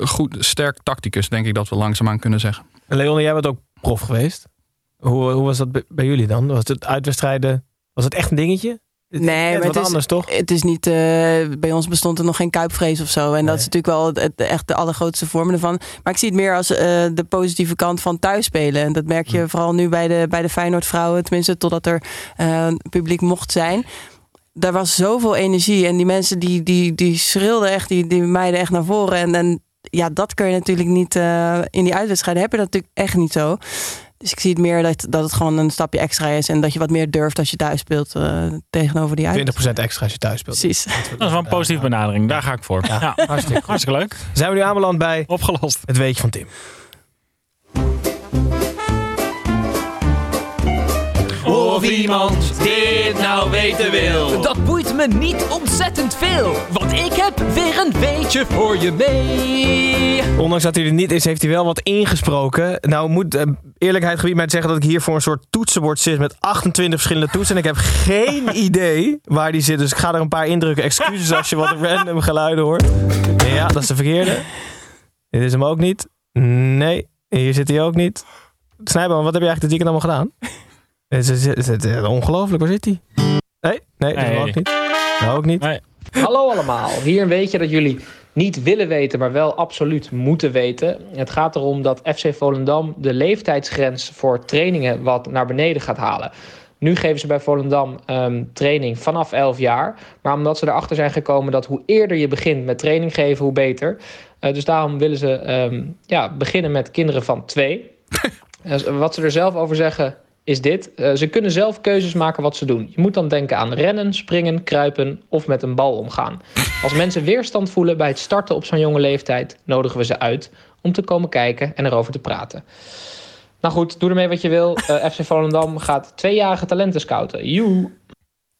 goed, sterk tacticus, denk ik dat we langzaamaan kunnen zeggen. Leon, jij bent ook prof geweest. Hoe, hoe was dat bij- jullie dan? Was het uitwedstrijden, was het echt een dingetje? Nee, maar wat het is, anders, toch? Het is niet, eh, bij ons bestond er nog geen kuipvrees of zo. En dat is natuurlijk wel het, echt de allergrootste vorm ervan. Maar ik zie het meer als eh, de positieve kant van thuisspelen. En dat merk je vooral nu bij de, bij de Feyenoord vrouwen. Tenminste, totdat er eh, publiek mocht zijn. Daar was zoveel energie. En die mensen die, die, die schreeuwden echt, die, die meiden echt naar voren. En, en ja, dat kun je natuurlijk niet eh, in die uitwedstrijden. Heb je dat natuurlijk echt niet zo. Dus ik zie het meer dat, dat het gewoon een stapje extra is. En dat je wat meer durft als je thuis speelt eh, tegenover die uit. 20% extra als je thuis speelt. Precies. Dat is wel een positieve benadering. Daar ga ik voor. Ja, Hartstikke, hartstikke leuk. Zijn we nu aanbeland bij Opgelost. het weetje van Tim. Of iemand dit nou weten wil. Dat boeit me niet ontzettend veel, want ik heb weer een beetje voor je mee. Ondanks dat hij er niet is, heeft hij wel wat ingesproken. Nou moet eh, eerlijkheid gebied mij te zeggen dat ik hier voor een soort toetsenbord zit met 28 verschillende toetsen. En ik heb geen idee waar die zit. Dus ik ga er een paar indrukken. Excuses als je wat random geluiden hoort. Ja, dat is de verkeerde. Dit is hem ook niet. Nee, hier zit hij ook niet. Snijboom, wat heb je eigenlijk dit weekend allemaal gedaan? Het is, het is- het is ongelooflijk, waar zit hij? Nee, nee, dat Nee. ook niet. Nou, ook niet. Nee. Hallo allemaal, hier een weetje dat jullie niet willen weten, maar wel absoluut moeten weten. Het gaat erom dat FC Volendam de leeftijdsgrens voor trainingen wat naar beneden gaat halen. Nu geven ze bij Volendam ehm, training vanaf 11 jaar. Maar omdat ze erachter zijn gekomen dat hoe eerder je begint met training geven, hoe beter. Eh, dus daarom willen ze ehm, ja, beginnen met kinderen van twee. Dus wat ze er zelf over zeggen is dit. Eh, ze kunnen zelf keuzes maken wat ze doen. Je moet dan denken aan rennen, springen, kruipen of met een bal omgaan. Als mensen weerstand voelen bij het starten op zo'n jonge leeftijd, nodigen we ze uit om te komen kijken en erover te praten. Nou goed, doe ermee wat je wil. Eh, FC Volendam gaat tweejarige talenten scouten. Joe.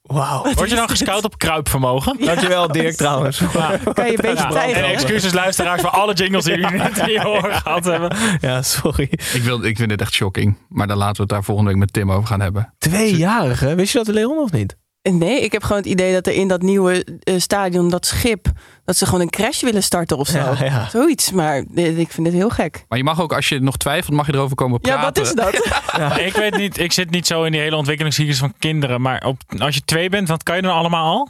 Wauw. Word je dan gescout op kruipvermogen? Dankjewel Dirk trouwens. Kan je een beetje Ja, en excuses luisteraars voor alle jingles die jullie net in je oren gehad hebben. Ja, sorry. Ik, wil, ik vind dit echt shocking. Maar dan laten we het daar volgende week met Tim over gaan hebben. Tweejarige? Wist je dat, Leon, of niet? Nee, ik heb gewoon het idee dat er in dat nieuwe eh, stadion, dat schip, dat ze gewoon een crash willen starten of zo. Ja, ja. Zoiets, maar dit- ik vind het heel gek. Maar je mag ook, als je nog twijfelt, mag je erover komen praten. Ja, wat is dat? Ik weet niet, ik zit niet zo in die hele ontwikkelingscyclus van kinderen. Maar op, als je twee bent, wat kan je dan allemaal al?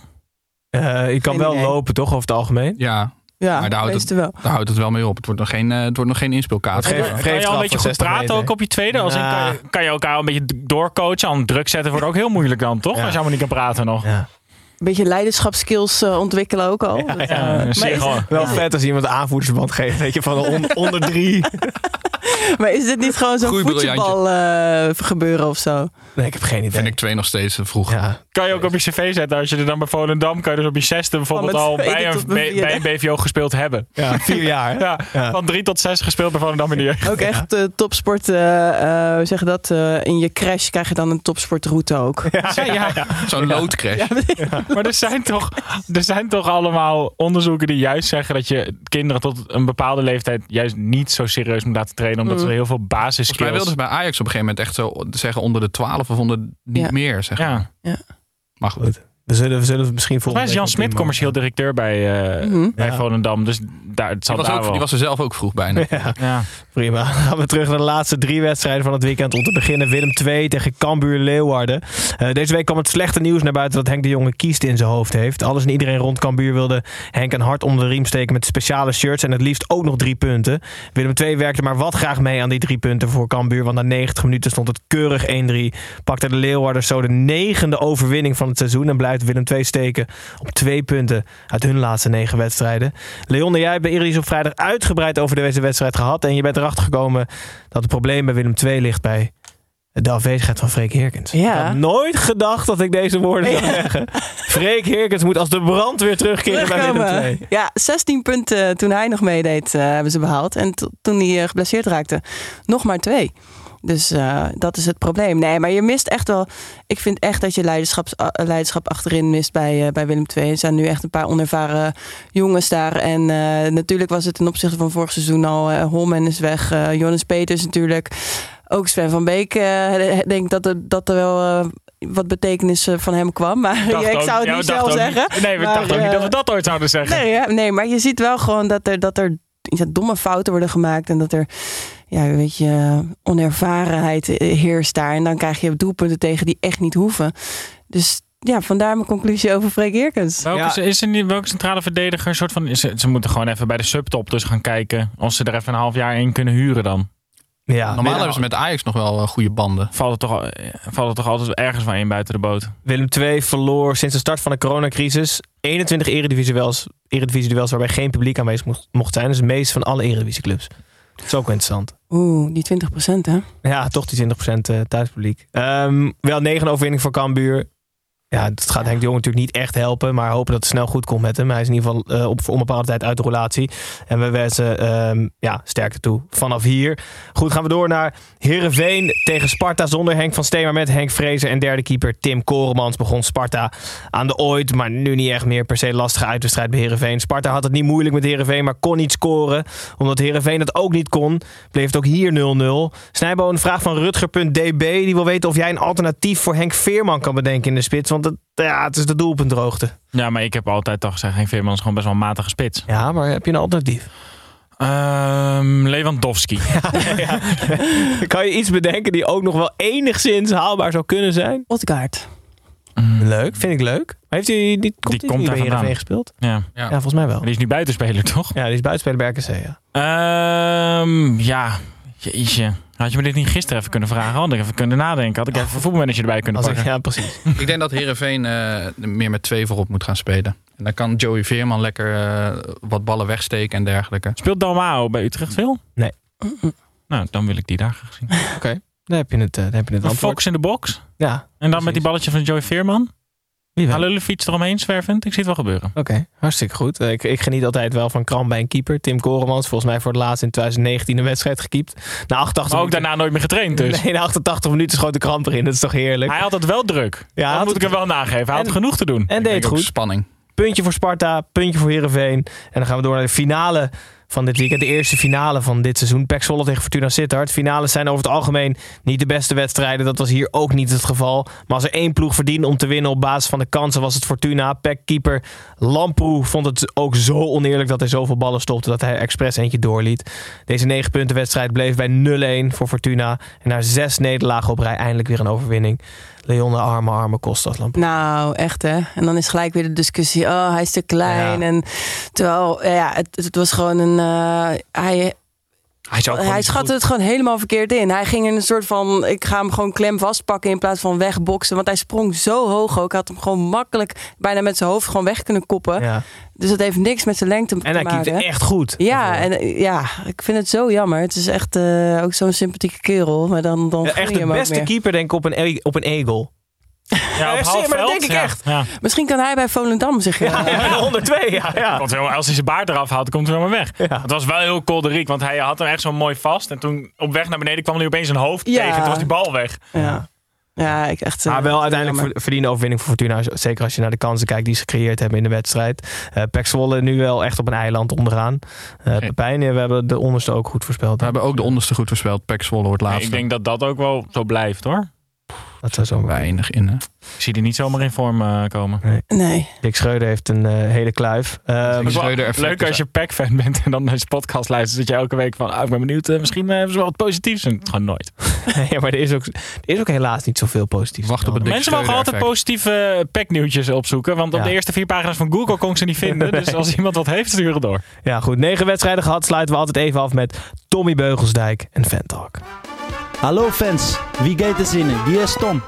Eh, je kan Geen wel idee. lopen, toch, over het algemeen? Ja, Ja, maar daar houdt, het, wel. daar houdt het wel mee op. Het wordt nog geen, eh, het wordt nog geen inspeelkaart. Geef- Kan geef je al een beetje goed praten ook op je tweede? Als in, Nou. kan, je, kan je elkaar een beetje doorcoachen? Aan druk zetten wordt ook heel moeilijk dan, toch? Ja. Als je allemaal niet kan praten nog. Ja. Een beetje leiderschapskills eh, ontwikkelen ook al. Ja, maar, is, gewoon- Wel vet als iemand een aanvoerdersband geeft. Weet je, van on- onder drie. maar is dit niet gewoon zo'n voetbal eh, gebeuren of zo? Nee, ik heb geen idee. Vind ik twee nog steeds eh, vroeg. Ja. Kan je ook op je cv zetten. Als je er dan bij Volendam kan je dus op je zesde bijvoorbeeld mijn al bij een, bij een BVO gespeeld hebben. ja, vier jaar. Ja, Ja. van drie tot zes gespeeld bij Volendam in de jeugd. Ook echt eh, topsport, eh, eh, hoe zeg je dat? eh, in je crash krijg je dan een topsportroute ook. Ja, ja, ja. Zo'n loodcrash. Maar er zijn, toch, er zijn toch allemaal onderzoeken die juist zeggen dat je kinderen tot een bepaalde leeftijd juist niet zo serieus moet laten trainen. Omdat Mm. ze heel veel Volgens mij basisskills... wilden ze bij Ajax op een gegeven moment echt zo zeggen onder de 12 of onder niet Ja. meer. Zeg. maar. Ja. Maar goed. We zullen, we zullen het misschien Volgens mij is Jan Smit commercieel directeur bij, eh, Mhm. bij Ja. Volendam. Dus daar, het zal Die was, daar ook, wel... die was er zelf ook vroeg bijna. Ja, ja. prima. Dan gaan we terug naar de laatste drie wedstrijden van het weekend. Om te beginnen Willem 2 tegen Cambuur Leeuwarden. Eh, deze week kwam het slechte nieuws naar buiten dat Henk de Jonge kiest in zijn hoofd heeft. Alles en iedereen rond Cambuur wilde Henk een hart onder de riem steken met speciale shirts. En het liefst ook nog drie punten. Willem 2 werkte maar wat graag mee aan die drie punten voor Cambuur. Want na 90 minuten stond het keurig 1-3. Pakte de Leeuwarders zo de negende overwinning van het seizoen. En blijft Willem 2 steken op twee punten uit hun laatste negen wedstrijden. Leon jij hebben Eredivisie op vrijdag uitgebreid over deze wedstrijd gehad. En je bent erachter gekomen dat het probleem bij Willem 2 ligt bij de afwezigheid van Freek Heerkens. Ja. Ik had nooit gedacht dat ik deze woorden zou zeggen. Freek Heerkens moet als de brand weer terugkeren bij Willem 2. Terugkomen. Ja, 16 punten toen hij nog meedeed eh, hebben ze behaald. En to- toen hij eh, geblesseerd raakte, nog maar twee. Dus eh, dat is het probleem. Nee, maar je mist echt wel... Ik vind echt dat je leiderschaps, eh, leiderschap achterin mist bij, bij Willem II. Er zijn nu echt een paar onervaren jongens daar. En eh, natuurlijk was het ten opzichte van vorig seizoen al... Holman is weg, Jonas Peters natuurlijk. Ook Sven van Beek. eh, Ik denk dat er, dat er wel... eh, wat betekenis eh, van hem kwam. Maar ik zou het niet zelf zeggen. niet- nee, we Maar, dachten ook niet eh, dat we dat ooit zouden zeggen. Nee, ja, nee, maar je ziet wel gewoon dat er, dat er ja, domme fouten worden gemaakt. En dat er, ja, weet je, onervarenheid eh, heerst daar. En dan krijg je doelpunten tegen die echt niet hoeven. Dus ja, vandaar mijn conclusie over Freek Eerkens. Welke, is er niet, welke centrale verdediger een soort van... Is, ze moeten gewoon even bij de subtop dus gaan kijken. Of ze er even een half jaar in kunnen huren dan. Ja, Normaal hebben ze met Ajax nog wel eh, goede banden. Valt er, toch, al- valt er toch altijd ergens van één buiten de boot. Willem II verloor sinds de start van de coronacrisis 21 eredivisie-duels eredivisie waarbij geen publiek aanwezig mocht, mocht zijn. Dat is het meest van alle eredivisieclubs. Dat is ook wel interessant. Oeh, die 20 procent hè? Ja, toch die 20% eh, thuispubliek. Ehm, wel negen overwinning voor Cambuur. Ja, dat gaat Henk de Jong natuurlijk niet echt helpen. Maar hopen dat het snel goed komt met hem. Hij is in ieder geval eh, op voor onbepaalde tijd uit de relatie. En we wensen ehm, ja, sterkte toe vanaf hier. Goed, gaan we door naar Heerenveen tegen Sparta. Zonder Henk van Steen, maar met Henk Vrezen en derde keeper Tim Koremans begon Sparta aan de ooit. Maar nu niet echt meer per se lastige uitwedstrijd bij Heerenveen. Sparta had het niet moeilijk met Heerenveen, maar kon niet scoren. Omdat Heerenveen het ook niet kon, bleef het ook hier 0-0. Snijbo, een vraag van Rutger.db. Die wil weten of jij een alternatief voor Henk Veerman kan bedenken in de spits. Want het, ja, het is de doelpuntdroogte. Ja, maar ik heb altijd toch gezegd... Henk Veerman is gewoon best wel een matige spits. Ja, maar heb je een alternatief? Ehm Lewandowski. kan je iets bedenken die ook nog wel enigszins haalbaar zou kunnen zijn? Odgaard. Leuk, vind ik leuk. Maar heeft hij die, komt komt niet daar bij Heerenveen gespeeld? Ja. Ja. volgens mij wel. Die is nu buitenspeler, toch? Ja, die is buitenspeler bij RKC, ja. Ehm, ja, jeetje. Had je me dit niet gisteren even kunnen vragen? Had ik even kunnen nadenken. Had ik even een voetbalmanager erbij kunnen Als ik, pakken. ja, precies. Ik denk dat Herenveen meer met twee voorop moet gaan spelen. En dan kan Joey Veerman lekker eh, wat ballen wegsteken en dergelijke. Speelt Dalmao bij Utrecht veel? Nee. Nou, dan wil ik die daar graag zien. Oké, daar heb je het, eh, daar heb je het Een antwoord. Fox in de box. Ja, En dan met die balletje van Joey Veerman. Hallo fiets eromheen zwervend. Ik zie het wel gebeuren. Oké, hartstikke goed. Ik, ik geniet altijd wel van kramp bij een keeper. Tim Koremans, volgens mij voor het laatst in 2019 een wedstrijd gekiept. Na 88 Maar ook minuten- daarna nooit meer getraind dus. Nee, na 88 minuten schoot de kramp erin. Dat is toch heerlijk? Hij had het wel druk. Ja, dat moet ik hem wel nageven. Hij had En- genoeg te doen. En deed het goed. Spanning. Puntje voor Sparta, puntje voor Heerenveen. En dan gaan we door naar de finale van dit weekend. De eerste finale van dit seizoen. PEC Zwolle tegen Fortuna Sittard. Finales zijn over het algemeen niet de beste wedstrijden. Dat was hier ook niet het geval. Maar als er één ploeg verdiende om te winnen op basis van de kansen... was het Fortuna. PEC-keeper Lamproe vond het ook zo oneerlijk... dat hij zoveel ballen stopte dat hij expres eentje doorliet. Deze 9 punten wedstrijd bleef bij 0-1 voor Fortuna. En na zes nederlagen op rij eindelijk weer een overwinning. Leon de arme, arme Kostas. Nou, echt hè. En dan is gelijk weer de discussie. Oh, hij is te klein. Ja. En terwijl, ja, het, het was gewoon een. eh, hij, Hij, zou hij schatte het gewoon helemaal verkeerd in. Hij ging in een soort van. Ik ga hem gewoon klem vastpakken in plaats van wegboksen. Want hij sprong zo hoog ook. Hij had hem gewoon makkelijk bijna met zijn hoofd gewoon weg kunnen koppen. Ja. Dus dat heeft niks met zijn lengte En te hij maken. keepte echt goed. Ja, en eh, ja, ik vind het zo jammer. Het is echt eh, ook zo'n sympathieke kerel. Maar dan, dan Ja, echt de beste keeper denk ik op een, e- op een egel. Ja, op half maar dat veld. denk ik Ja, echt. Ja. Misschien kan hij bij Volendam zich... eh, Ja, 102, ja. ja. Komt helemaal- als hij zijn baard eraf haalt, komt hij helemaal weg. Ja. Het was wel heel kolderiek, want hij had hem echt zo mooi vast. En toen op weg naar beneden kwam hij opeens zijn hoofd Ja. tegen. Toen was die bal weg. Ja, ja ik echt... eh, Maar wel uiteindelijk jammer. ver- verdiende overwinning voor Fortuna. Zeker als je naar de kansen kijkt die ze gecreëerd hebben in de wedstrijd. Eh Pek Zwolle nu wel echt op een eiland onderaan. Eh Pepijn, eh, we hebben de onderste ook goed voorspeld. We hebben ook de onderste goed voorspeld. Pek Zwolle wordt Nee, laatste. ik denk dat dat ook wel zo blijft hoor. Dat zou zo Weinig in. Hè? Ik zie die niet zomaar in vorm eh, komen. Nee. Dick Schreuder heeft een eh, hele kluif. Eh, effect leuk als je Pack-fan bent en dan deze podcast luistert. Dat je elke week van, ah, ik ben benieuwd, eh, misschien hebben ze wel wat positiefs. En gewoon nooit. ja, maar er is, ook, er is ook helaas niet zoveel positiefs. Wacht op het Dick Mensen mogen altijd effect. positieve Pack-nieuwtjes opzoeken. Want op Ja. de eerste vier pagina's van Google kon ik ze niet vinden. Dus als iemand wat heeft, stuur het door. Ja, goed. Negen wedstrijden gehad. Sluiten we altijd even af met Tommy Beugelsdijk en Ventalk. Hallo fans, wie gaat er zinnen? Wie is Tom?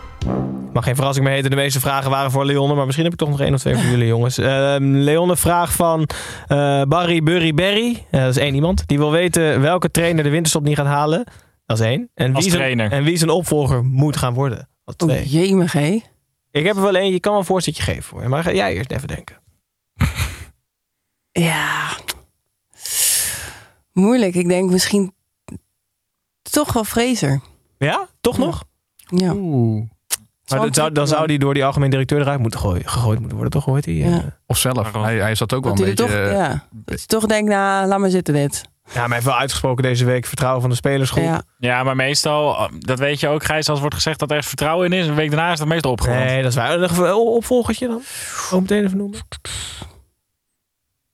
Mag geen verrassing meer heten. De meeste vragen waren voor Leonne. Maar misschien heb ik toch nog één of twee voor jullie jongens. Ehm Leonne vraag van eh, Barry Burry Berry. Eh, dat is één iemand. Die wil weten welke trainer de winterstop niet gaat halen. Dat is één. En Als wie zijn, en wie zijn opvolger moet gaan worden. Dat twee. Oh, jemig, hé. Ik heb er wel één. Je kan wel een voorzetje geven voor. Maar ga jij eerst even denken. Ja. Moeilijk. Ik denk misschien toch wel Fraser. Ja? Toch nog? Ja. Oeh. Maar dat zou, dan zou die door die algemeen directeur eruit moeten gooien, gegooid moeten worden. Toch hoort hij? eh? Ja. Of zelf. Hij, hij zat ook wel een beetje... toch, eh, ja. Dat hij toch denkt, nou, laat maar zitten dit. Ja, maar hij heeft wel uitgesproken deze week vertrouwen van de spelersgroep. Ja. Ja, maar meestal, eh, dat weet je ook, Gijs, als wordt gezegd dat er ergens vertrouwen in is. Een week daarna is dat meestal opgewonden. Nee, dat is waar. Een opvolgertje dan? Ook meteen even noemen.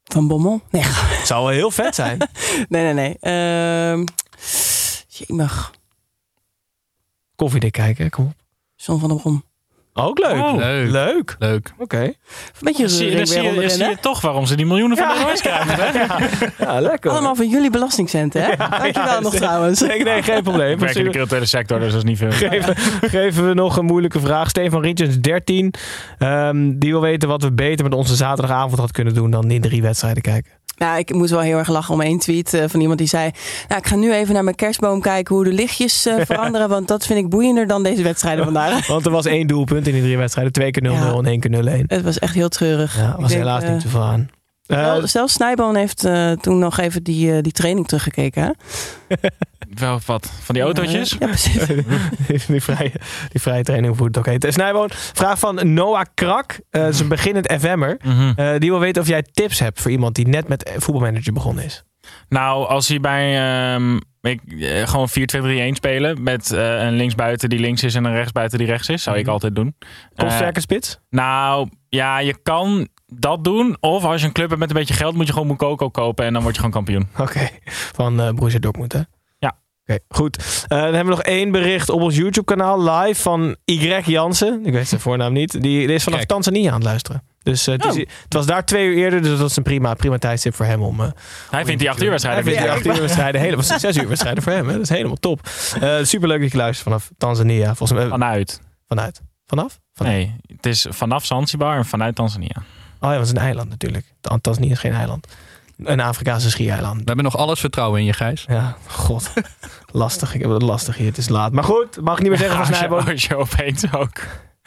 Van Bommel? Nee, Het zou wel heel vet zijn. nee, nee. nee. Ehm jemig. Koffiedik kijken, kom op. John van der Brom. Ook leuk. Oh. Leuk. Leuk. Leuk. Oké. Een beetje zie, dan zie, weer je, zie je toch waarom ze die miljoenen van de Royce krijgen. Hè? Ja, lekker. Allemaal van jullie belastingcenten, hè? Dankjewel ja, nog trouwens. Nee, nee, geen probleem. Ik werk in de culturele sector, dus dat is niet veel. Geven, geven we nog een moeilijke vraag. Stefan Rietjens, 13. Ehm, die wil weten wat we beter met onze zaterdagavond hadden kunnen doen dan in drie wedstrijden kijken. Nou, ik moest wel heel erg lachen om één tweet eh, van iemand die zei... Nou, ik ga nu even naar mijn kerstboom kijken hoe de lichtjes eh, veranderen... want dat vind ik boeiender dan deze wedstrijden vandaag. Want er was één doelpunt in die drie wedstrijden. Twee keer 0-0 Ja. en één keer 0-1. Het was echt heel treurig. Ja, was denk, helaas eh, niet te veel Eh, Zelfs Snijboon heeft eh, toen nog even die, eh, die training teruggekeken. Wel wat van die autootjes. Ja, precies. die, vrije, die vrije training, hoe het ook heet. Snijboon, vraag van Noah Krak. Eh dat is een beginnend FM'er. Mhm. Eh, die wil weten of jij tips hebt voor iemand die net met voetbalmanager begonnen is. Nou, als hij bij ehm, ik, gewoon 4-2-3-1 spelen met eh, een linksbuiten die links is en een rechtsbuiten die rechts is, zou ik altijd doen. Kopsterke spits? nou, ja, je kan dat doen. Of als je een club hebt met een beetje geld, moet je gewoon Mukoko kopen en dan word je gewoon kampioen. Oké, van eh Borussia Dortmund hè? Ja. Oké, goed. Eh, dan hebben we nog één bericht op ons YouTube kanaal live van Y Jansen. Ik weet zijn voornaam niet. Die, die is vanaf Kijk. Tanzania aan het luisteren. Dus eh, het, is- Oh. het was daar twee uur eerder, dus dat is een prima, prima tijdstip voor hem om... Hij vindt die acht uur wedstrijden. Hij vindt die acht uur wedstrijden helemaal, zes uur wedstrijden voor hem. Hè? Dat is helemaal top. Uh, superleuk dat je luistert vanaf Tanzania. Volgens mij, Vanuit. vanuit. Vanaf? Vanuit. Nee, het is vanaf Zanzibar en vanuit Tanzania. Oh ja, dat is een eiland natuurlijk. Ta- Tanzania is geen eiland. Een Afrikaanse schiereiland. We hebben nog alles vertrouwen in je, Gijs. Ja, god. lastig. Ik heb het lastig hier. Het is laat. Maar goed, mag ik niet meer zeggen van Snijboon. als je opeens ook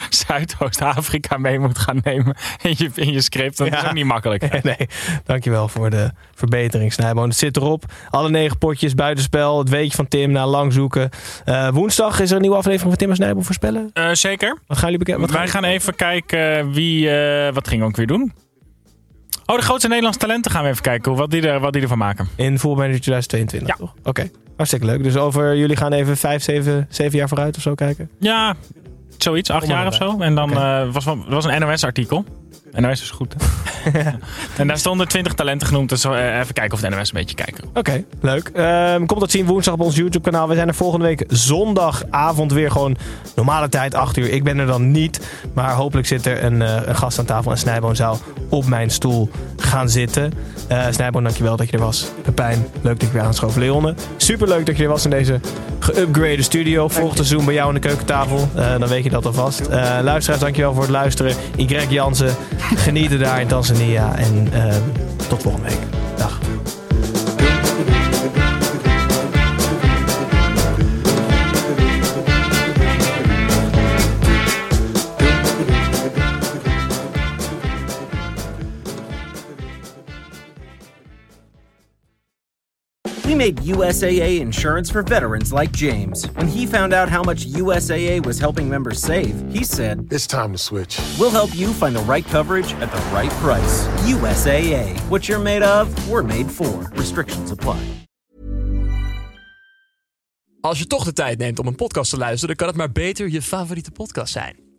Zuidoost-Afrika mee moet gaan nemen in je, in je script. Dat is Ja. ook niet makkelijk. hè? nee, dankjewel voor de verbetering, Snijboon. Het zit erop. Alle negen potjes, buitenspel. Het weetje van Tim, na lang zoeken. Eh, woensdag is er een nieuwe aflevering van Tim en Snijboon voorspellen. Eh, zeker. Wat gaan jullie? Wat Wij gaan even kijken wie... eh, wat gingen we ook weer doen? Oh, de grootste Nederlandse talenten gaan we even kijken. hoe- Wat die, er, wat die ervan maken. In Full Manager 2022, toch? Oké, hartstikke leuk. Dus over jullie gaan even vijf, zeven, zeven jaar vooruit of zo kijken? Ja, zoiets. Acht jaar of zo. En dan eh, was, was een NOS-artikel. NOS is goed. hè? en daar stonden 20 talenten genoemd. Dus eh, even kijken of de NOS een beetje kijken. Oké, leuk. Ehm komt dat zien woensdag op ons YouTube kanaal. We zijn er volgende week zondagavond weer gewoon normale tijd, 8 uur. Ik ben er dan niet. Maar hopelijk zit er een, eh, een gast aan tafel en Snijboon zou op mijn stoel gaan zitten. Eh Snijboon, dankjewel dat je er was. Pepijn, leuk dat je weer aanschoven. Leonne, super leuk dat je er was in deze geupgrade studio. Volgend seizoen bij jou aan de keukentafel. Eh, dan weet je dat alvast. Eh luisteraars, dankjewel voor het luisteren. Y Jansen, genieten daar in Tanzania. En eh, tot volgende week. Made USAA insurance for veterans like James. When he found out how much USAA was helping members save, he said, It's time to switch. We'll help you find the right coverage at the right price. USAA. What you're made of, we're made for. Restrictions apply. Als je toch de tijd neemt om een podcast te luisteren, dan kan het maar beter je favoriete podcast zijn.